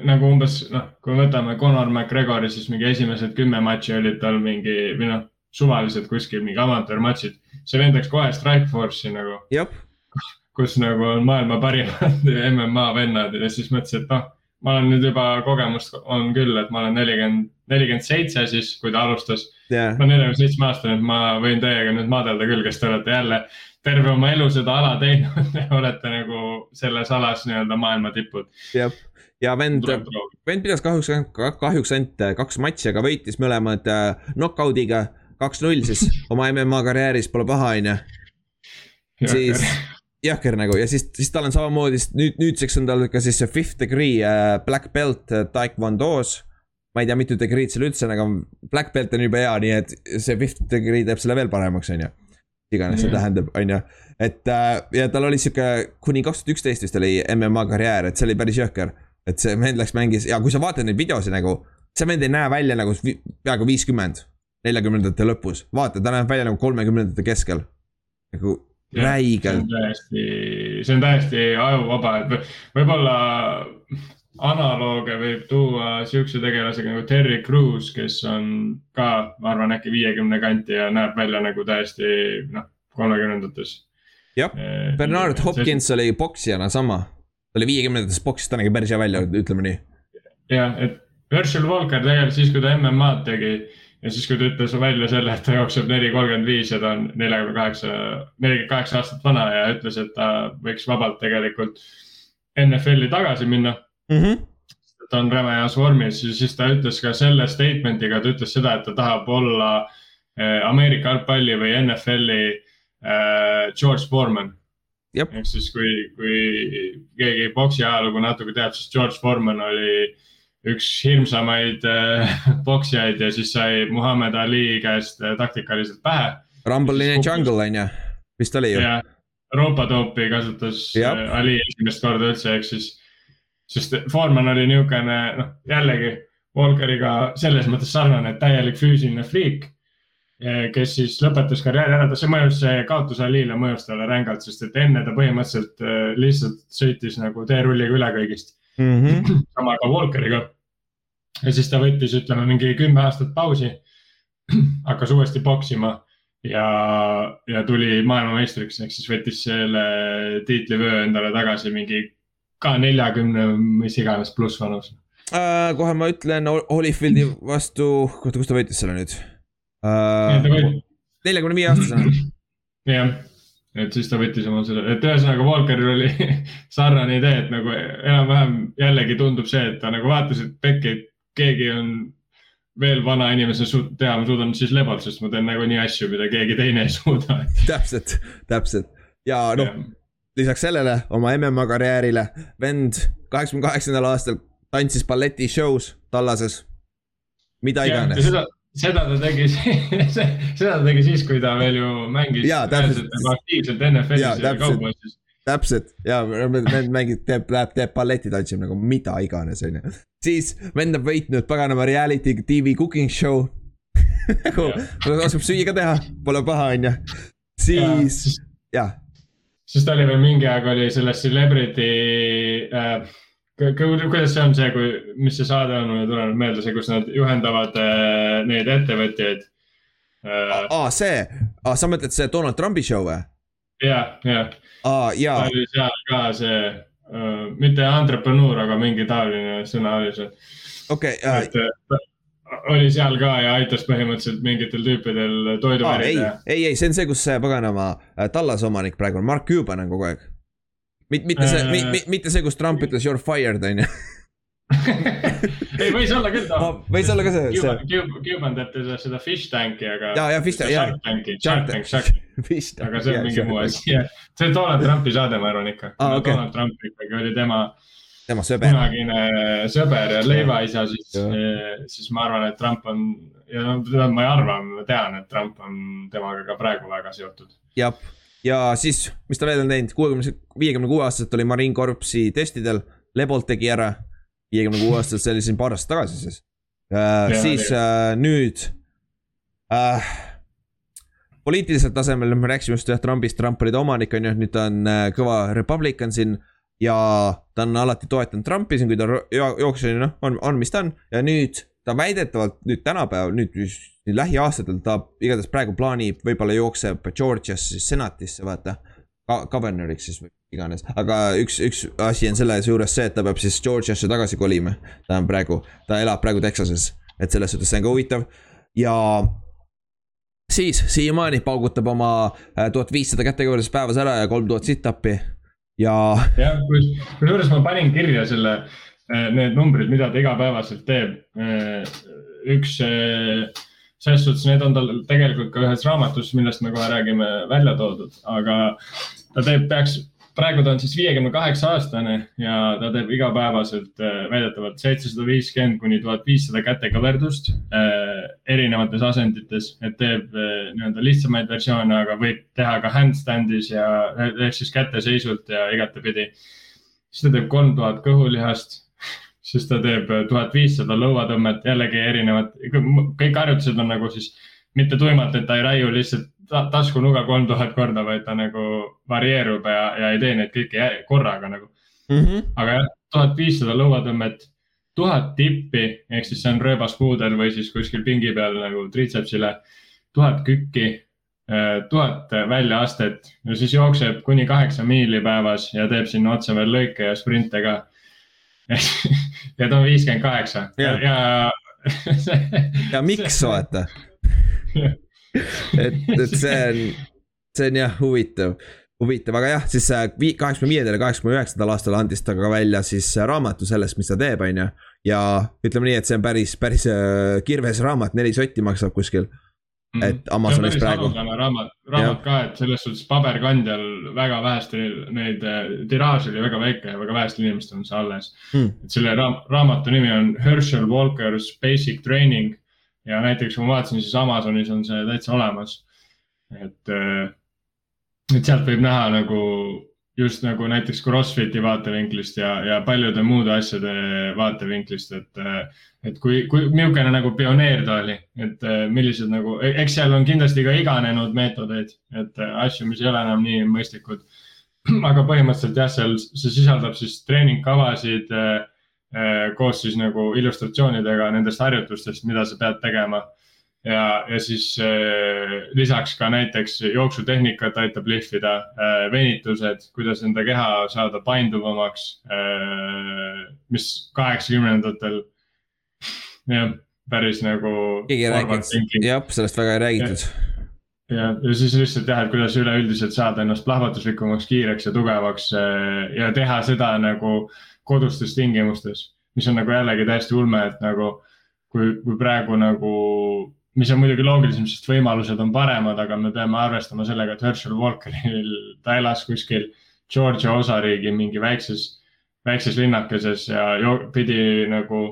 nagu umbes noh, kui me võtame Conor McGregori, siis mingi esimesed kümme matši olid tal mingi või noh, suvalised kuskil mingi amatöörmatšid. see vend läks kohe Strikeforce'i nagu, jah, kus nagu on maailma parimad *laughs* MMA vennad ja siis mõtlesin, et noh, ma olen nüüd juba kogemust on küll, et ma olen nelikümmend, nelikümmend seitse siis, kui ta alustas. jah, ma olen neljakümne seitsme aastane, et ma võin teiega nüüd maadelda küll, kes te olete jälle terve oma elu seda ala teinud *laughs* ja olete nagu selles alas nii-öelda maailma tipud. jah, ja vend, vend pidas kahjuks, kahjuks ainult äh, kaks matši, aga võitis mõlemad äh, knock-out'iga, kaks-null siis *laughs* oma MMA karjääris, pole paha, onju. siis jahker nagu ja siis, siis tal on samamoodi nüüd, nüüdseks on tal ka siis see fifth degree äh, black belt äh, taekwondo's. ma ei tea, mitu degreed seal üldse on, aga black belt on juba hea, nii et see fifth degree teeb selle veel paremaks, on ju. iganes see Jah. tähendab, on ju, et äh, ja tal oli sihuke kuni kaks tuhat üksteist vist oli MMA karjäär, et see oli päris jõhker. et see vend läks mängis ja kui sa vaatad neid videosid nagu, see vend ei näe välja nagu vi- peaaegu viiskümmend, neljakümnendate lõpus, vaata, ta näeb välja nagu kolmekümnendate keskel. nagu räigelt, täiesti, see on täiesti ajuvaba, et võ- võib-olla analoogia võib tuua siukse tegelasega nagu Terry Crews, kes on ka, ma arvan, äkki viiekümne kanti ja näeb välja nagu täiesti noh, kolmekümnendates. jah, Bernard Hopkins oli poksijana sama. ta oli viiekümnendates boksis, ta nägi päris hea välja, ütleme nii. jah, et Herschel Walker tegelikult siis, kui ta MM-ad tegi ja siis, kui ta ütles välja selle, et ta jookseb neli kolmkümmend viis ja ta on neljakümne kaheksa, nelikümmend kaheksa aastat vana ja ütles, et ta võiks vabalt tegelikult NFL-i tagasi minna ta on räme heas vormis ja siis ta ütles ka selle statement'iga, ta ütles seda, et ta tahab olla eh, Ameerika jalgpalli või NFL-i eh, George Foreman. Jep. ehk siis, kui, kui keegi boksi ajalugu natuke teab, siis George Foreman oli üks hirmsamaid eh, *laughs* poksijaid ja siis sai Muhamed Ali käest eh, taktikaliselt pähe Rumble in the jungle on ju, vist oli ju. ja roopatoopi kasutas Jah. äh, Ali esimest korda üldse, ehk siis, sest Foreman oli niisugune, noh jällegi Walkeriga selles mõttes sarnane, et täielik füüsiline friik. kes siis lõpetas karjääri ära, see mõjus, see kaotus Alile mõjus talle rängalt, sest et enne ta põhimõtteliselt äh, lihtsalt sõitis nagu teerulliga üle kõigist, Mhm. *clears throat* sama ka Walkeriga. ja siis ta võttis, ütleme mingi kümme aastat pausi, *clears throat* hakkas uuesti poksima ja, ja tuli maailmameistriks, ehk siis võttis selle tiitlivöö endale tagasi mingi ka neljakümne, mis iganes pluss vanus. Äh, kohe ma ütlen Hol- Holyfieldi vastu, oota, kus ta võitis selle nüüd? neljakümne viie aastasena. *clears throat* jah, et siis ta võttis oma selle, et ühesõnaga Walkeril oli *laughs* sarnane idee, et nagu enam-vähem jällegi tundub see, et ta nagu vaatas, et pekki, et keegi on veel vana inimese su- teha, ma suudan siis lebalt, sest ma teen nagunii asju, mida keegi teine ei suuda. *laughs* täpselt, täpselt ja noh, lisaks sellele oma MMA karjäärile vend kaheksakümne kaheksandal aastal tantsis balletishow's Tallases. mida iganes. seda, ta tegi, *laughs* seda ta tegi siis, kui ta veel ju mängis nagu aktiivselt NFL-is ja täpselt. kaubossis. täpselt ja vend mängib, teeb, läheb, teeb balletti tantsib nagu mida iganes, onju. siis vend on võitnud paganama reality tv cooking show. *laughs* nagu oskab süüa ka teha, pole paha, onju. siis, jah, siis ta oli veel mingi aeg oli selles celebrity äh,. Kuidas see on see, kui, mis see saade on, mulle tuleb meelde see, kus nad juhendavad äh, neid ettevõtjaid äh,. aa see, sa mõtled see Donald Trumpi show või? ja, ja aa jaa ta, oli seal ka see äh,, mitte entrepreneur, aga mingi taoline sõna oli see okei, et äh, oli seal ka ja aitas põhimõtteliselt mingitel tüüpidel toidu aa ei ei, ei, see on see, kus see paganama äh, Tallase omanik praegu on, Mark Cuban on kogu aeg. mitte, mitte see Äh., mitte see, kus Trump ütles you are fired, onju. *laughs* ei, võis olla küll too. võis olla ka see, Cuban Cuban teeb seda, seda fish tank'i, aga. Jaa, jaa, fish tank, jaa. Shark tank'i, Shark Tank. tank, Shark tank, *laughs* aga see on mingi muu asi, jah. see on Donald Trumpi saade, ma arvan ikka Aa, okei. Donald Trump ikkagi oli tema tema sõber. kunagine sõber ja leivaisa, siis Jah., siis ma arvan, et Trump on ja no ma ei arva, ma tean, et Trump on temaga ka praegu väga seotud. jah, ja siis, mis ta veel on teinud, kuuekümne, viiekümne kuue aastaselt oli Marine Corpsi testidel, Lebolt tegi ära. viiekümne kuue aastaselt, see oli siin paar aastat tagasi siis äh,. Siis äh, nüüd äh, poliitilisel tasemel me rääkisime just jah Trumpist, Trump oli ta omanik on ju, nüüd ta on äh, kõva republican siin. ja ta on alati toetanud Trumpi siin, kui ta jookseb, noh, on, on, mis ta on ja nüüd ta väidetavalt nüüd tänapäeval, nüüd lähiaastatel ta igatahes praegu plaanib, võib-olla jookseb Georgiasse senatisse, vaata. Governor'iks siis või iganes, aga üks, üks asi on selles juures see, et ta peab siis Georgiasse tagasi kolima. ta on praegu, ta elab praegu Texases, et selles suhtes see on ka huvitav ja siis siiamaani paugutab oma äh, tuhat viissada kätekõveldust päevas ära ja kolm tuhat sit-up'i ja. jah, kusjuures ma panin kirja selle, äh, need numbrid, mida ta igapäevaselt teeb. Äh, üks, selles suhtes need on tal tegelikult ka ühes raamatus, millest me kohe räägime, välja toodud, aga ta teeb, peaks praegu ta on siis viiekümne kaheksa aastane ja ta teeb igapäevaselt äh, väidetavalt seitsesada viiskümmend kuni tuhat viissada kätekõverdust äh, erinevates asendites, et teeb äh, nii-öelda lihtsamaid versioone, aga võib teha ka handstand'is ja ehk siis käteseisult ja igatepidi. siis ta teeb kolm tuhat kõhulihast, siis ta teeb tuhat viissada lõuatõmmet, jällegi erinevad, kõik harjutused on nagu siis mitte tuimalt, et ta ei raiu lihtsalt ta, taskunuga kolm tuhat korda, vaid ta nagu varieerub ja, ja ei tee neid kõiki korraga nagu mm. -hmm. aga jah, tuhat viissada lõuatõmmet, tuhat tippi ehk siis see on rööbaspuudel või siis kuskil pingi peal nagu triitsepsile, tuhat kükki, äh, tuhat väljaastet ja siis jookseb kuni kaheksa miili päevas ja teeb sinna otsa veel lõike ja sprinte ka *laughs* ja ta on viiskümmend kaheksa. Ja, ja *laughs* ja miks vaata? *laughs* Et, et see on, see on jah huvitav, huvitav, aga jah, siis kaheksakümne viiendal ja kaheksakümne üheksandal aastal andis ta ka välja siis raamatu sellest, mis ta teeb, on ju. ja ütleme nii, et see on päris, päris äh, kirves raamat, neli sotti maksab kuskil mm. et Amazonis praegu. raamat, raamat ka, et selles suhtes paberkandjal väga vähestel, neid äh, tiraaž oli väga väike ja väga vähestel inimestel on see alles mm.. et selle raam, raamatu nimi on Herschel Walker's Basic Training ja näiteks kui ma vaatasin, siis Amazonis on see täitsa olemas. et, äh, et sealt võib näha nagu just nagu näiteks Crossfiti vaatevinklist ja, ja paljude muude asjade vaatevinklist, et, äh, et kui, kui niisugune nagu pioneer ta oli, et äh, millised nagu, e-, eks seal on kindlasti ka iganenud meetodeid, et asju, mis ei ole enam nii mõistlikud. aga põhimõtteliselt jah, seal see sisaldab siis treeningkavasid koos siis nagu illustratsioonidega nendest harjutustest, mida sa pead tegema. Ja, ja siis äh, lisaks ka näiteks jooksutehnikat aitab lihvida äh,, venitused, kuidas enda keha saada painduvamaks äh,, mis kaheksakümnendatel jah, päris nagu. keegi ei rääkinud, jah, sellest väga ei räägitud ja, ja siis lihtsalt jah, et kuidas üleüldiselt saada ennast plahvatuslikumaks, kiireks ja tugevaks äh, ja teha seda nagu kodustes tingimustes, mis on nagu jällegi täiesti ulme, et nagu kui, kui praegu nagu, mis on muidugi loogilisem, sest võimalused on paremad, aga me peame arvestama sellega, et Herschel Walkeril, *laughs* ta elas kuskil Georgia osariigi mingi väikses, väikses linnakeses ja pidi nagu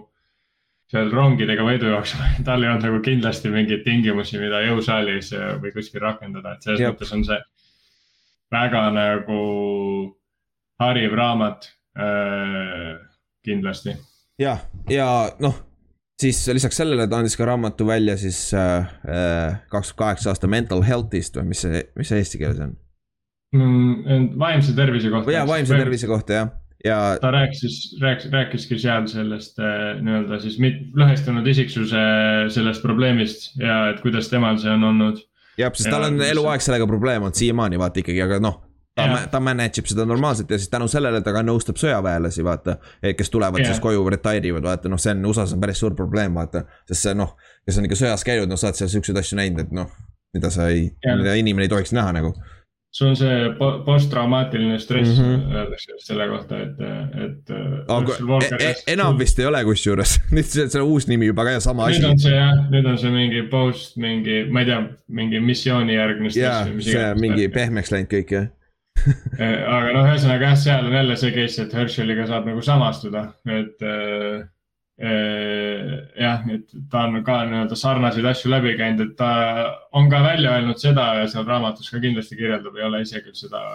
seal rongidega võidu jooksma, *laughs* tal ei olnud nagu kindlasti mingeid tingimusi, mida jõusaalis või kuskil rakendada, et selles mõttes on see väga nagu hariv raamat Äh, kindlasti. jah, ja noh, siis lisaks sellele ta andis ka raamatu välja siis äh, äh, kakskümmend kaheksa aasta mental health'ist või mis see, mis see eesti keeles on mm,? vaimse tervise kohta. jaa, vaimse tervise kohta jah ja. ta rääkis, rääkis, rääkiski seal sellest äh, nii-öelda siis lõhestunud isiksuse sellest probleemist ja et kuidas temal see on olnud. jah, sest tal on eluaeg sellega probleem olnud siiamaani vaata ikkagi, aga noh ta, ta manage ib seda normaalselt ja siis tänu sellele ta ka nõustab sõjaväelasi, vaata. kes tulevad yeah. siis koju, retire ivad, vaata noh, see on USA-s on päris suur probleem, vaata. sest see noh, kes on ikka sõjas käinud, noh, sa oled seal siukseid asju näinud, et noh, mida sa ei yeah., mida inimene ei tohiks näha nagu sul on see posttraumaatiline stress mm -hmm. öeldakse selle kohta, et, et. aga e e enam vist ei ole kusjuures *laughs* nüüd see, see uus nimi juba ka ja sama nüüd asi. nüüd on see jah, nüüd on see mingi post, mingi, ma ei tea, mingi missioonijärgne stress. jaa, see mingi pehmeks läinud kõik jah Eh, *laughs* aga noh, ühesõnaga jah, seal on jälle see case, et Herscheliga saab nagu samastuda, et äh, äh, jah, et ta on ka nii-öelda sarnaseid asju läbi käinud, et ta on ka välja öelnud seda ja seal raamatus ka kindlasti kirjeldab, ei ole ise küll seda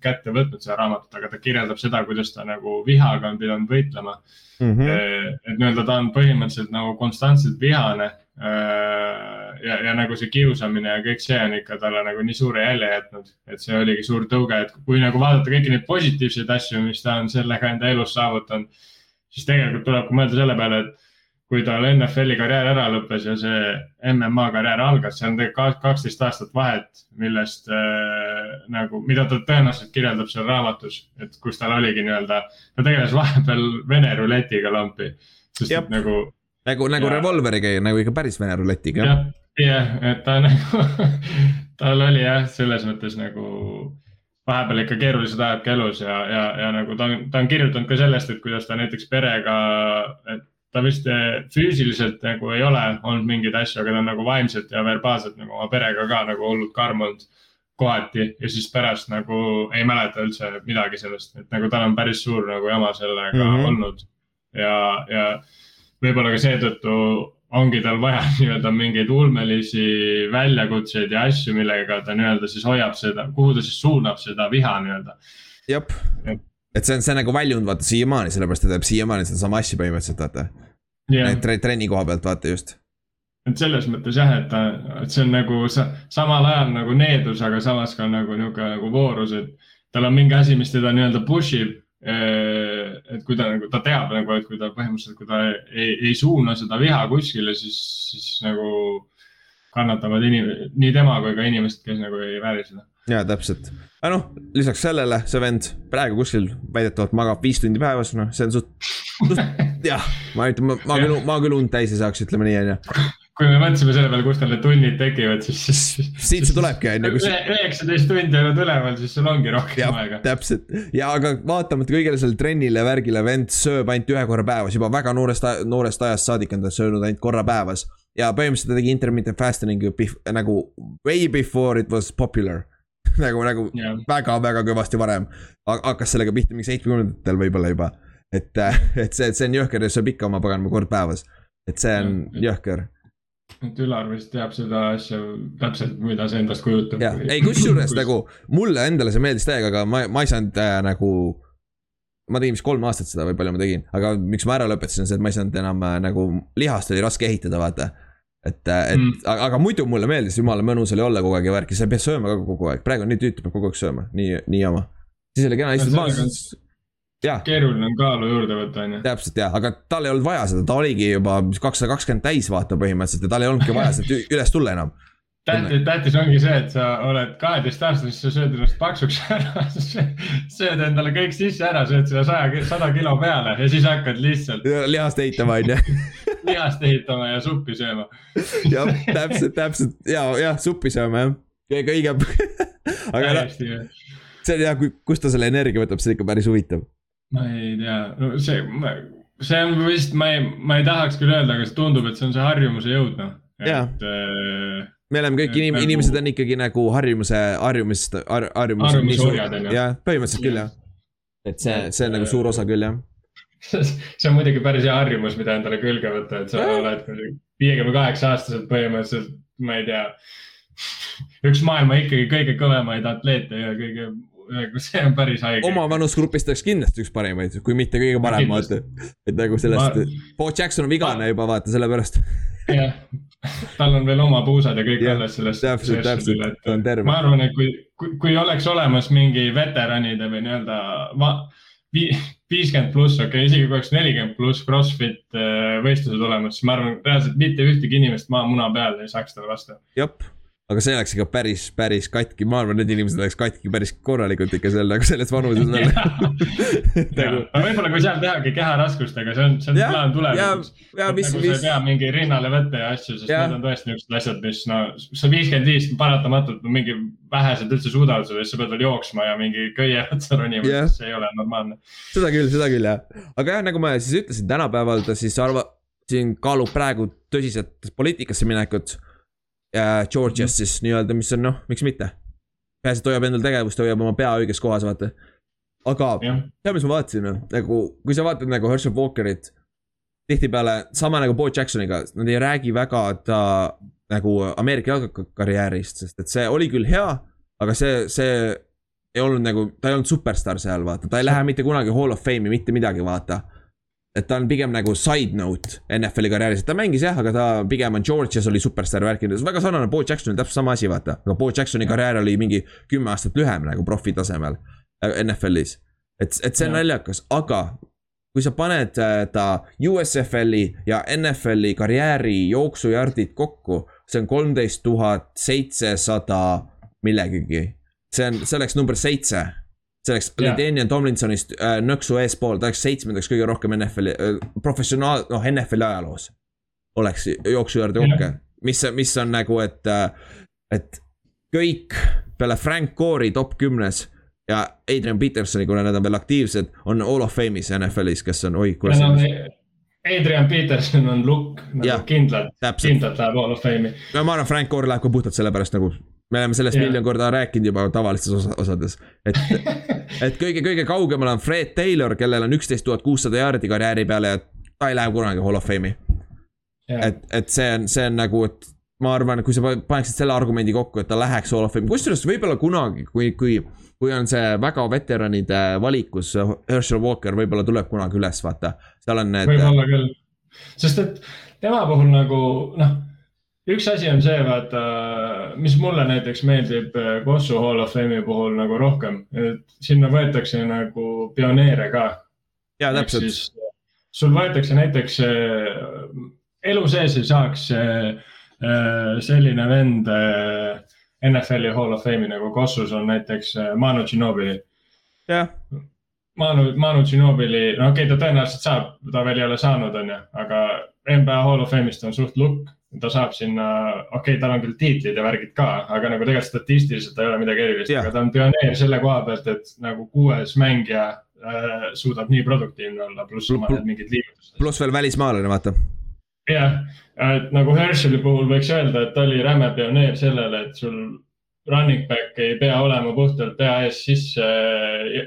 kätte võtnud seda raamatut, aga ta kirjeldab seda, kuidas ta nagu vihaga on pidanud võitlema mm. -hmm. et nii-öelda ta on põhimõtteliselt nagu konstantselt vihane ja, ja nagu see kiusamine ja kõik see on ikka talle nagu nii suure jälje jätnud, et see oligi suur tõuge, et kui nagu vaadata kõiki neid positiivseid asju, mis ta on sellega enda elus saavutanud, siis tegelikult tuleb ka mõelda selle peale, et kui tal NFL-i karjäär ära lõppes ja see MMA karjäär algas, see on tegelikult kaksteist aastat vahet, millest äh, nagu, mida ta tõenäoliselt kirjeldab seal raamatus, et kus tal oligi nii-öelda, ta tegeles vahepeal Vene ruletiga lampi. sest Jep. nagu. Nagu, nagu revolveriga ja nagu ikka päris Vene ruletiga. jah, jah, et ta *laughs* nagu tal oli jah, selles mõttes nagu vahepeal ikka keerulised ajad ka elus ja, ja, ja nagu ta on, ta on kirjutanud ka sellest, et kuidas ta näiteks perega, et ta vist eh, füüsiliselt nagu ei ole olnud mingeid asju, aga ta on nagu vaimselt ja verbaalselt nagu oma perega ka nagu hullult karm olnud kohati ja siis pärast nagu ei mäleta üldse midagi sellest, et nagu tal on päris suur nagu jama sellega mm -hmm. olnud. ja, ja võib-olla ka seetõttu ongi tal vaja *laughs* nii-öelda mingeid ulmelisi väljakutseid ja asju, millega ta nii-öelda siis hoiab seda, kuhu ta siis suunab seda viha nii-öelda. jep, et see on, see on nagu väljunud vaata siiamaani, sellepärast ta teeb siiamaani sedasama asja põhimõtteliselt vaata yeah.. Tre, trenni koha pealt vaata just. et selles mõttes jah, et ta, et see on nagu sa, samal ajal nagu needus, aga samas ka nagu nihuke nagu voorus, et tal on mingi asi, mis teda nii-öelda push ib. Eh, et kui ta nagu, ta teab nagu, et kui ta põhimõtteliselt, kui ta ei, ei suuna seda viha kuskile, siis, siis nagu kannatavad inim-, nii tema kui ka inimesed, kes nagu ei vääri seda jaa, täpselt. aga noh, lisaks sellele see vend praegu kuskil väidetavalt magab viis tundi päevas, noh, see on suht, suht *laughs* jah, ma ütlen, ma, ma küll, ma küll und täis ei saaks, ütleme nii, on ju kui me mõtlesime selle peale, kust tal need tunnid tekivad, siis, siis. siit see tulebki, on ju. üheksateist tundi oled üleval, siis sul ongi rohkem ja, aega. täpselt ja aga vaatamata kõigele sellele trennile, värgile, vend sööb ainult ühe korra päevas, juba väga noorest, noorest ajast saadik on ta söönud ainult korra päevas. ja põhimõtteliselt ta tegi intermittent fasting nagu way before it was popular *laughs* nagu, nagu väga-väga kõvasti varem. hakkas sellega pihta mingi seitsmekümnendatel võib-olla juba. et, *laughs* et see, see on jõhker ja sööb ikka oma paganama kord päevas. et see on ja, jõhker. Et Ülar vist teab seda asja täpselt, mida see endast kujutab. ei kusjuures nagu mulle endale see meeldis täiega, aga ma, ma ei saanud äh, nagu ma tegin vist kolm aastat seda või palju ma tegin, aga miks ma ära lõpetasin, on see, et ma ei saanud enam äh, nagu lihast oli raske ehitada, vaata et, et mm. aga, aga muidu mulle meeldis, jumala mõnus oli olla kogu aeg ja värki, sa ei pea sööma ka kogu aeg, praegu on nii tüütu, peab kogu aeg sööma, nii, nii jama. siis oli kena, istud maas. Keeruline on kaalu juurde võtta, on ju. täpselt ja, aga tal ei olnud vaja seda, ta oligi juba kakssada kakskümmend täis vaata põhimõtteliselt ja tal ei olnudki vaja sealt üles tulla enam tähtis, tähtis ongi see, et sa oled kaheteistaastane, siis sa sööd ennast paksuks *laughs* ära sööd endale kõik sisse ära, sööd selle saja, sada kilo peale ja siis hakkad lihtsalt. lihast ehitama on ju *laughs* lihast ehitama ja suppi sööma. jah, täpselt, täpselt ja, jah, suppi sööma jah, kõige õigem *laughs* aga noh, see on jah, kust ta selle energia võtab, see on ikka päris huvitav. Ma ei tea, no see, see on vist, ma ei, ma ei tahaks küll öelda, aga see tundub, et see on see harjumuse jõud noh. et äh, me oleme kõik inim-, nagu... inimesed on ikkagi nagu harjumuse, harjumist har,, harjumus. harjumusorjad on ju. jah, põhimõtteliselt küll jah. et see, see on nagu suur osa küll jah *laughs* see on muidugi päris hea harjumus, mida endale külge võtta, et sa ja. oled viiekümne kaheksa aastaselt põhimõtteliselt, ma ei tea. *laughs* üks maailma ikkagi kõige kõvemaid atleete ja kõige, see on päris haige. oma vanusgrupist oleks kindlasti üks parimaid, kui mitte kõige parem, vaata. et nagu sellest ma..., Bo Jackson on vigane ma... juba vaata, sellepärast jah, tal on veel oma puusad ja kõik alles sellest. täpselt, täpselt, ta on terve. ma arvan, et kui, kui, kui oleks olemas mingi veteranide või nii-öelda viiskümmend pluss, okei okay,, isegi kui oleks nelikümmend pluss Crossfit äh, võistlused olemas, siis ma arvan, reaalselt mitte ühtegi inimest maamuna peal ei saaks talle vastu. jep aga see oleks ikka päris, päris katki, ma arvan, need inimesed oleks katki päris korralikult ikka seal nagu selles vanuses *laughs* veel nagu... võib-olla kui seal tehagi keharaskustega, see on, see on plaan tulevikuks. nagu sa ei pea mingi rinnale võtta ja asju, sest ja. need on tõesti niisugused asjad, mis no, sa viiskümmend viis paratamatult mingi vähesed üldse suudavad seda, siis sa pead veel jooksma ja mingi köie otsa ronima yeah., see ei ole normaalne. seda küll, seda küll jah, aga jah, nagu ma siis ütlesin, tänapäeval ta siis arva-, siin kaalub praegu tõsiselt poliitikasse minekut äh, Georgias -hmm. siis nii-öelda, mis on noh, miks mitte. peaasi, et hoiab endal tegevust, hoiab oma pea õiges kohas, vaata. aga tead, mis ma vaatasin, nagu kui sa vaatad nagu Herschel Walkerit. tihtipeale sama nagu Bo Jacksoniga, nad ei räägi väga ta nagu Ameerika jalkakarjäärist, sest et see oli küll hea, aga see, see ei olnud nagu, ta ei olnud superstaar seal, vaata, ta ei lähe mitte kunagi hall of fame'i, mitte midagi, vaata. Et ta on pigem nagu side note NFL-i karjääris, et ta mängis jah, aga ta pigem on Georgias oli superstaar värkinud, väga sarnane Bo Jacksonil, täpselt sama asi, vaata. aga Bo Jacksoni karjäär oli mingi kümme aastat lühem nagu profi tasemel äh, NFL-is. et, et see on naljakas, aga kui sa paned äh, ta USFL-i ja NFL-i karjääri jooksujardid kokku, see on kolmteist tuhat seitsesada millegagi. see on, see oleks number seitse. See Jaa. Daniel Tomlinsonist äh, nõksu eespool, ta oleks seitsmendaks kõige rohkem NFL-i äh,, professionaal, noh NFL-i ajaloos. oleks jooksujardi Jah. rohkem, mis, mis on nagu, et, et kõik peale Frank Core'i top kümnes ja Adrian Petersoni, kuna nad on veel aktiivsed, on all of fame'is NFL-is, kes on, oi, kuidas no, on. Adrian Peterson on lukk nagu kindlalt, kindlalt läheb Hall of Fame'i. no ma arvan, Frank Core läheb ka puhtalt sellepärast nagu, me oleme sellest Jah. miljon korda rääkinud juba tavalistes osa, osades. et, *laughs* et kõige, kõige kaugemal on Fred Taylor, kellel on üksteist tuhat kuussada jaardi karjääri peale ja ta ei lähe kunagi hall of fame'i. et, et see on, see on nagu, et ma arvan, kui sa pa- paneksid selle argumendi kokku, et ta läheks hall of fame'i, kusjuures võib-olla kunagi, kui, kui, kui on see väga veteranide valikus, Herschel Walker võib-olla tuleb kunagi üles, vaata. seal on need, võib-olla küll, sest et tema puhul nagu noh, üks asi on see, vaata, mis mulle näiteks meeldib äh, Kossu Hall of Fame'i puhul nagu rohkem, et sinna võetakse nagu pioneere ka. jaa täpselt, sul võetakse näiteks äh, elu sees ei saaks selline vend NFL-i Hall of Fame'i nagu Kossus on näiteks Manu Ginobili. jah, Manu, Manu Ginobili, no okei okay,, ta tõenäoliselt saab, ta veel ei ole saanud, onju, aga NBA Hall of Fame'ist on suht lukk. Ta saab sinna, okei okay,, tal on küll tiitlid ja värgid ka, aga nagu tegelikult statistiliselt ei ole midagi erilist Jah. aga ta on pioneer selle koha pealt, et nagu kuues mängija äh, suudab nii produktiivne olla, pluss oma Pl- need mingid liigutused. pluss veel välismaalane, vaata. jah, et nagu Herscheli puhul võiks öelda, et ta oli räme pioneer sellele, et sul running back ei pea olema puhtalt pea ees sisse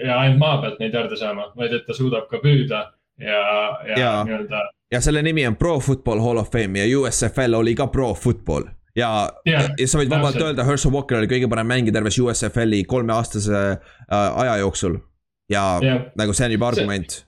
ja ainult maa pealt neid jarde saama, vaid et ta suudab ka püüda ja, ja, ja. nii-öelda ja selle nimi on Pro Football Hall of Fame ja USFL oli ka Pro Football. ja Jah, ja sa võid vabalt täpselt. öelda, Herschel Walker oli kõige parem mängija terves USFL-i kolmeaastase äh, aja jooksul. ja Jah. nagu see on juba See- argument.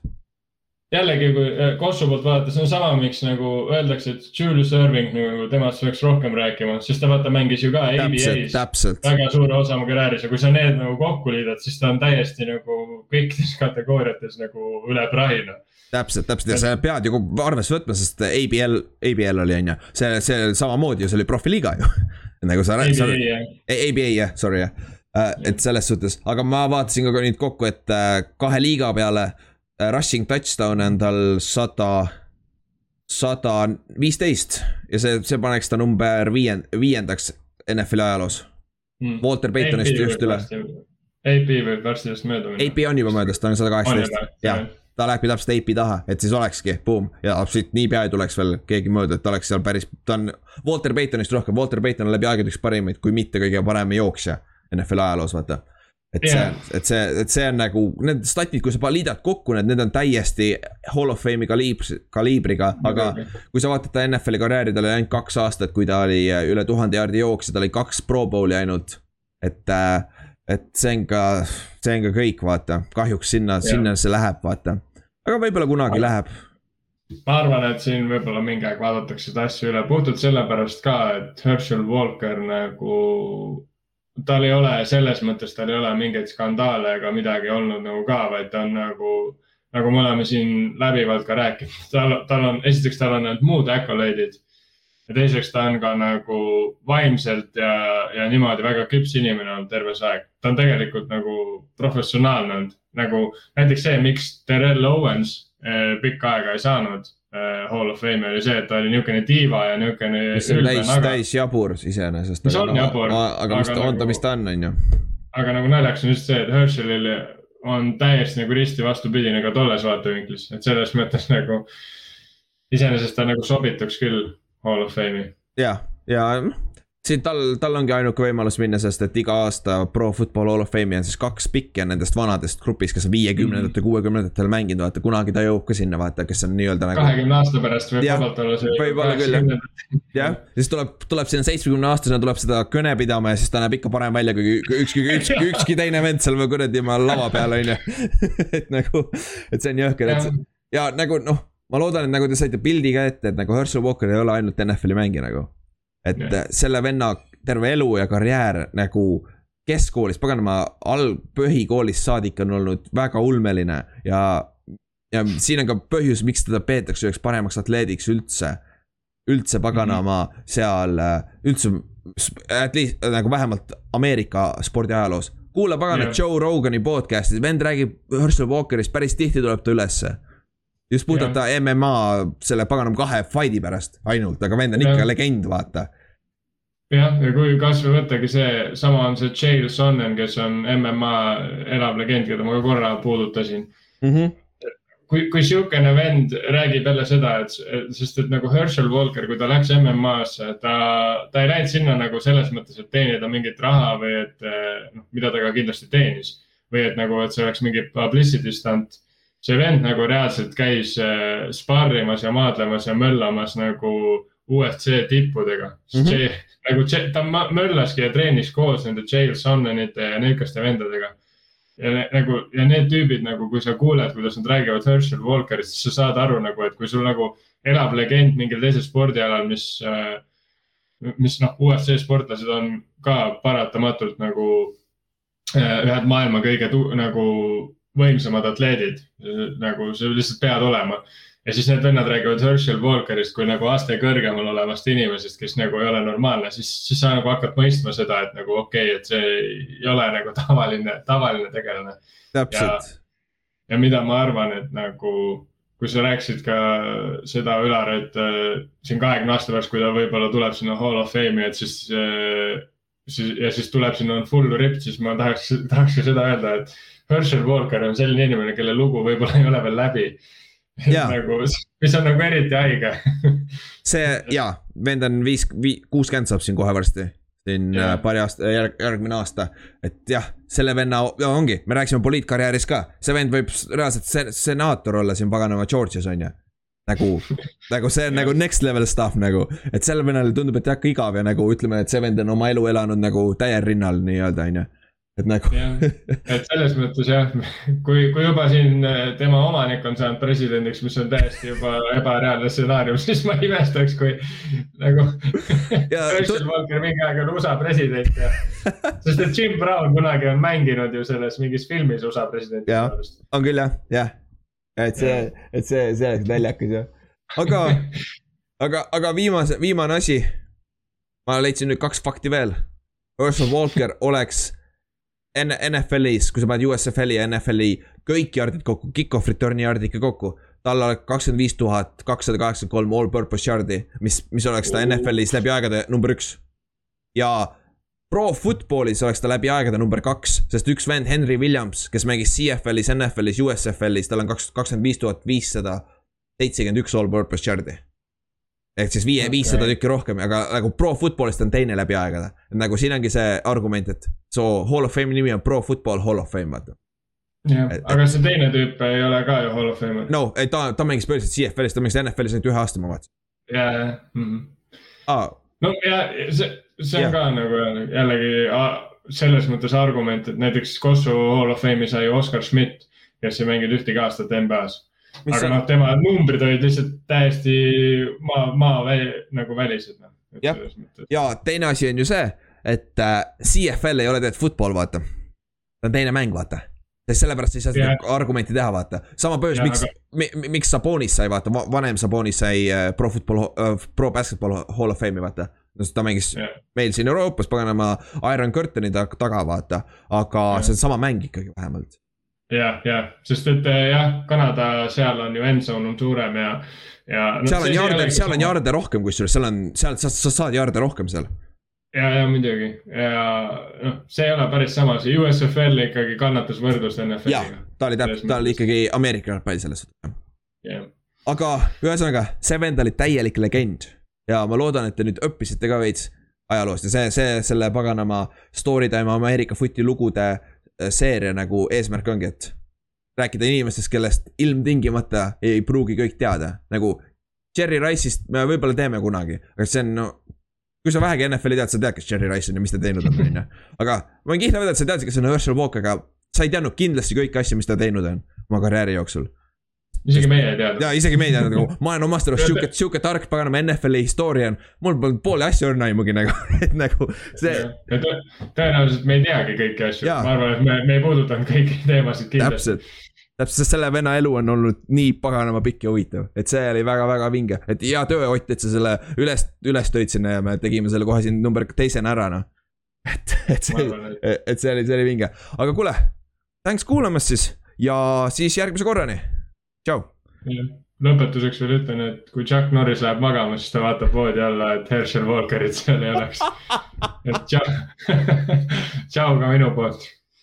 jällegi, kui äh, Kossu poolt vaadata, see on sama, miks nagu öeldakse, et Julius Irving nagu temast peaks rohkem rääkima, sest ta vaata mängis ju ka ABA-s väga suure osa oma karjääris ja kui sa need nagu kokku liidad, siis ta on täiesti nagu kõikides kategooriates nagu üle prahina. täpselt, täpselt ja sa pead ju arvesse võtma, sest ABL, ABL oli on ju, see, see samamoodi ju, see oli profiliiga ju. *laughs* nagu sa, sa, ABA jah, ABA jah, sorry jah. et selles suhtes, aga ma vaatasin ka nüüd kokku, et äh, kahe liiga peale äh, rushing touchdown on tal sada, sada viisteist ja see, see paneks ta number viiend-, viiendaks NFL-i ajaloos. Mm. Walter Paytonist just üle. AP võib varsti just mööda minna. AP on juba möödas, ta on sada kaheksateist, jah, ta lähebki täpselt AP taha, et siis olekski, boom, ja siit niipea ei tuleks veel keegi mööda, et ta oleks seal päris, ta on Walter Paytonist rohkem, Walter Payton on läbi aegade üks parimaid, kui mitte kõige parem jooksja NFL ajaloos, vaata. Et see Jah., et see, et see on nagu need statid, kui sa liidad kokku need, need on täiesti Hall of Fame'i kaliibs, kaliibriga, aga kui sa vaatad ta NFL-i karjääri, tal oli ainult kaks aastat, kui ta oli äh, üle tuhande jaardi jooksja, tal oli kaks Pro Bowli ainult. et, et see on ka, see on ka kõik, vaata, kahjuks sinna, sinna see läheb, vaata. aga võib-olla kunagi läheb. ma arvan, et siin võib-olla mingi aeg vaadatakse seda asja üle puhtalt sellepärast ka, et Herschel Walker nagu, tal ei ole selles mõttes, tal ei ole mingeid skandaale ega midagi olnud nagu ka, vaid ta on nagu, nagu me oleme siin läbivalt ka rääkinud, tal, tal on, esiteks tal on need muud accolades ja teiseks ta on ka nagu vaimselt ja, ja niimoodi väga küps inimene olnud terve see aeg. ta on tegelikult nagu professionaalne olnud, nagu näiteks see, miks Terrell Owens eh, pikka aega ei saanud Hall of Fame'i oli see, et ta oli niisugune diiva ja niisugune mis on täis, täis jabur iseenesest. Mis on jabur, aga mis ta aga on ta, nagu- mis ta on, on ju. aga nagu naljakas on just see, et Herschelil on täiesti nagu risti vastupidine ka tolles vaatevinklis, et selles mõttes nagu iseenesest ta nagu sobituks küll Hall of Fame'i. ja, ja noh, siin tal, tal ongi ainuke võimalus minna, sest et iga aasta Pro Football Hall of Fame'i on siis kaks pikki on nendest vanadest grupist, kes on viiekümnendatel, kuuekümnendatel mänginud, vaata kunagi ta jõuab ka sinna, vaata, kes on nii-öelda nagu. kahekümne aasta pärast võib vabalt olla see. võib-olla küll jah, jah, siis tuleb, tuleb sinna seitsmekümne aastasena tuleb seda kõne pidama ja siis ta näeb ikka parem välja kui ükski, ükski, ükski teine vend seal kuradi lava peal on ju. *laughs* et nagu, et see on jõhker, et ja nagu noh ma loodan, et nagu te saite pildi ka ette, et nagu Herschel Walker ei ole ainult NFL-i mängija nagu. Et yeah. selle venna terve elu ja karjäär nagu keskkoolist, paganama, alg-, põhikoolist saadik on olnud väga ulmeline ja. ja siin on ka põhjus, miks teda peetakse üheks paremaks atleediks üldse. üldse paganama mm -hmm. seal, üldse, at least nagu vähemalt Ameerika spordiajaloos kuula pagana yeah. Joe Rogani podcast'i, vend räägib Herschel Walkerist, päris tihti tuleb ta ülesse just puhtalt ta MMA selle paganama kahe fight'i pärast ainult, aga vend on ikka ja. legend, vaata. jah, ja kui kasvõi võttagi see, sama on see Chael Sonnen, kes on MMA elav legend, keda ma ka korra puudutasin mm. -hmm kui, kui sihukene vend räägib jälle seda, et, sest et nagu Herschel Walker, kui ta läks MM-sse, ta, ta ei läinud sinna nagu selles mõttes, et teenida mingit raha või et noh, mida ta ka kindlasti teenis. või et nagu, et see oleks mingi publicity stunt see vend nagu reaalselt käis äh, sparrimas ja maadlemas ja möllamas nagu UFC tippudega mm. -hmm. see nagu ta möllaski ja treenis koos nende Jail Sonnenite ja niisuguste vendadega. ja nagu ja need tüübid nagu, kui sa kuuled, kuidas nad räägivad Herschel Walkerist, siis sa saad aru nagu, et kui sul nagu elab legend mingil teisel spordialal, mis äh,, mis noh, UFC sportlased on ka paratamatult nagu äh, ühed maailma kõige nagu võimsamad atleedid, nagu sa lihtsalt pead olema. ja siis need vennad räägivad Herschel Walkerist kui nagu aste kõrgemal olevast inimesest, kes nagu ei ole normaalne, siis, siis sa nagu hakkad mõistma seda, et nagu okei okay,, et see ei ole nagu tavaline, tavaline tegelane. täpselt. ja mida ma arvan, et nagu kui sa rääkisid ka seda, Ülar, et äh, siin kahekümne aasta pärast, kui ta võib-olla tuleb sinna Hall of Fame'i, et siis äh, siis ja siis tuleb sinna full ripped, siis ma tahaks, tahaks ka seda öelda, et Herschel Walker on selline inimene, kelle lugu võib-olla ei ole veel läbi. nagu, mis on nagu eriti haige see ja, vend on viis, kuuskümmend saab siin kohe varsti siin ja. Äh, paari aasta, järg, järgmine aasta. et jah, selle venna, ongi, me rääkisime poliitkarjäärist ka, see vend võib reaalselt senaator olla siin paganama Georgias on ju. nagu, *laughs* nagu see on nagu next level stuff nagu, et sellel vennal tundub, et jah, ka igav ja nagu ütleme, et see vend on oma elu elanud nagu täiel rinnal nii-öelda on ju et nagu. et selles mõttes jah, kui, kui juba siin äh, tema omanik on saanud presidendiks, mis on täiesti juba ebareaalne stsenaarium, *laughs* siis ma ei imestaks, kui nagu. *laughs* Herschel Walker mingi aeg on USA president ja, *laughs* sest et Jim Brown kunagi on mänginud ju selles mingis filmis USA presidenti. jah, on küll jah, jah, et see, et see, see oleks naljakas jah, aga, aga, aga viimase, viimane asi. ma leidsin nüüd kaks fakti veel. Herschel Walker oleks NFL-is, kui sa paned USFL-i ja NFL-i kõik yard'id kokku, kick-off return'i yard'id ka kokku. tal oleks kakskümmend viis tuhat kakssada kaheksakümmend kolm all-purpose yard'i, mis, mis oleks ta NFL-is läbi aegade number üks. ja Pro Footballis oleks ta läbi aegade number kaks, sest üks vend, Henry Williams, kes mängis CFL-is, NFL-is, USFL-is, tal on kaks, kakskümmend viis tuhat viissada seitsekümmend üks all-purpose yard'i ehk siis viie okay., viissada tükki rohkem, aga nagu pro football'ist on teine läbi aegade. nagu siin ongi see argument, et so hall of fame'i nimi on pro football hall of fame, vaata. jah, aga see teine tüüp ei ole ka ju hall of fame. no, ei ta, ta mängis põhiliselt CFL-is, ta mängis NFL-is ainult ühe aasta, ma vaatasin. ja, ja mm. -hmm. Ah. no ja see, see on ja. ka nagu jällegi selles mõttes argument, et näiteks Kossu hall of fame'i sai Oscar Schmidt, kes ei mänginud ühtegi aastat NBA-s Aga noh, tema numbrid olid lihtsalt täiesti maa, maa väl, nagu välised noh. jah, ja teine asi on ju see, et äh, CFL ei ole tegelikult football, vaata. see on teine mäng, vaata sest sellepärast ei saa seda yeah. argumenti teha, vaata. sama põhjus, miks aga..., miks Sabonis sai, vaata, vanem Sabonis sai äh, Pro Football uh,, Pro Basketball Hall of Fame'i, vaata. ta mängis yeah. meil siin Euroopas, paganama, Iron Curtaini taga, vaata. aga yeah. see on sama mäng ikkagi vähemalt jah, jah, sest et eh, jah, Kanada, seal on ju endzone on suurem ja, ja no,. seal on jaarde, seal on jaarde rohkem, kusjuures seal on, seal sa, sa saad jaarde rohkem seal. ja, ja muidugi. Ja noh, see ei ole päris sama, see USFL ikkagi kannatas võrdlust NFL-iga. ta oli täpselt, ta oli ikkagi Ameerika jalgpall selles suhtes yeah.. aga ühesõnaga, see vend oli täielik legend. Ja ma loodan, et te nüüd õppisite ka veits ajaloost. Ja see, see selle paganama story time Ameerika footi lugude seeria nagu eesmärk ongi, et rääkida inimestest, kellest ilmtingimata ei pruugi kõik teada, nagu Jerry Rice'ist me võib-olla teeme kunagi, aga see on no kui sa vähegi NFL-i tead, sa tead, kes Jerry Rice on ja mis ta teinud on, on ju. aga ma võin kihla vedada, et sa teadsid, kes on Herschel Walker, aga sa ei teadnud kindlasti kõiki asju, mis ta teinud on oma karjääri jooksul isegi meie ei teadnud. ja isegi meie ei teadnud nagu, ma olen omast arust *laughs* sihuke, sihuke tark paganama NFL-i historian. mul polnud pooli asju õrna aimugi nagu, *laughs* et nagu see. tõenäoliselt me ei teagi kõiki asju, ma arvan, et me, me ei puudutanud kõiki teemasid kindlasti. täpselt täpselt, sest selle venna elu on olnud nii paganama pikk ja huvitav, et see oli väga-väga vinge, et hea töö, Ott, et sa selle üles, üles tõid sinna ja me tegime selle kohe siin number teisena ära, noh. *laughs* et, et see, et see oli, see oli vinge, aga kuule, thanks kuulamast siis ja siis järgmise korrani, tšau. lõpetuseks veel ütlen, et kui Chuck Norris läheb magama, siis ta vaatab voodi alla, et Herschel Walkerit seal ei oleks. et tšau, *laughs* tšau ka minu poolt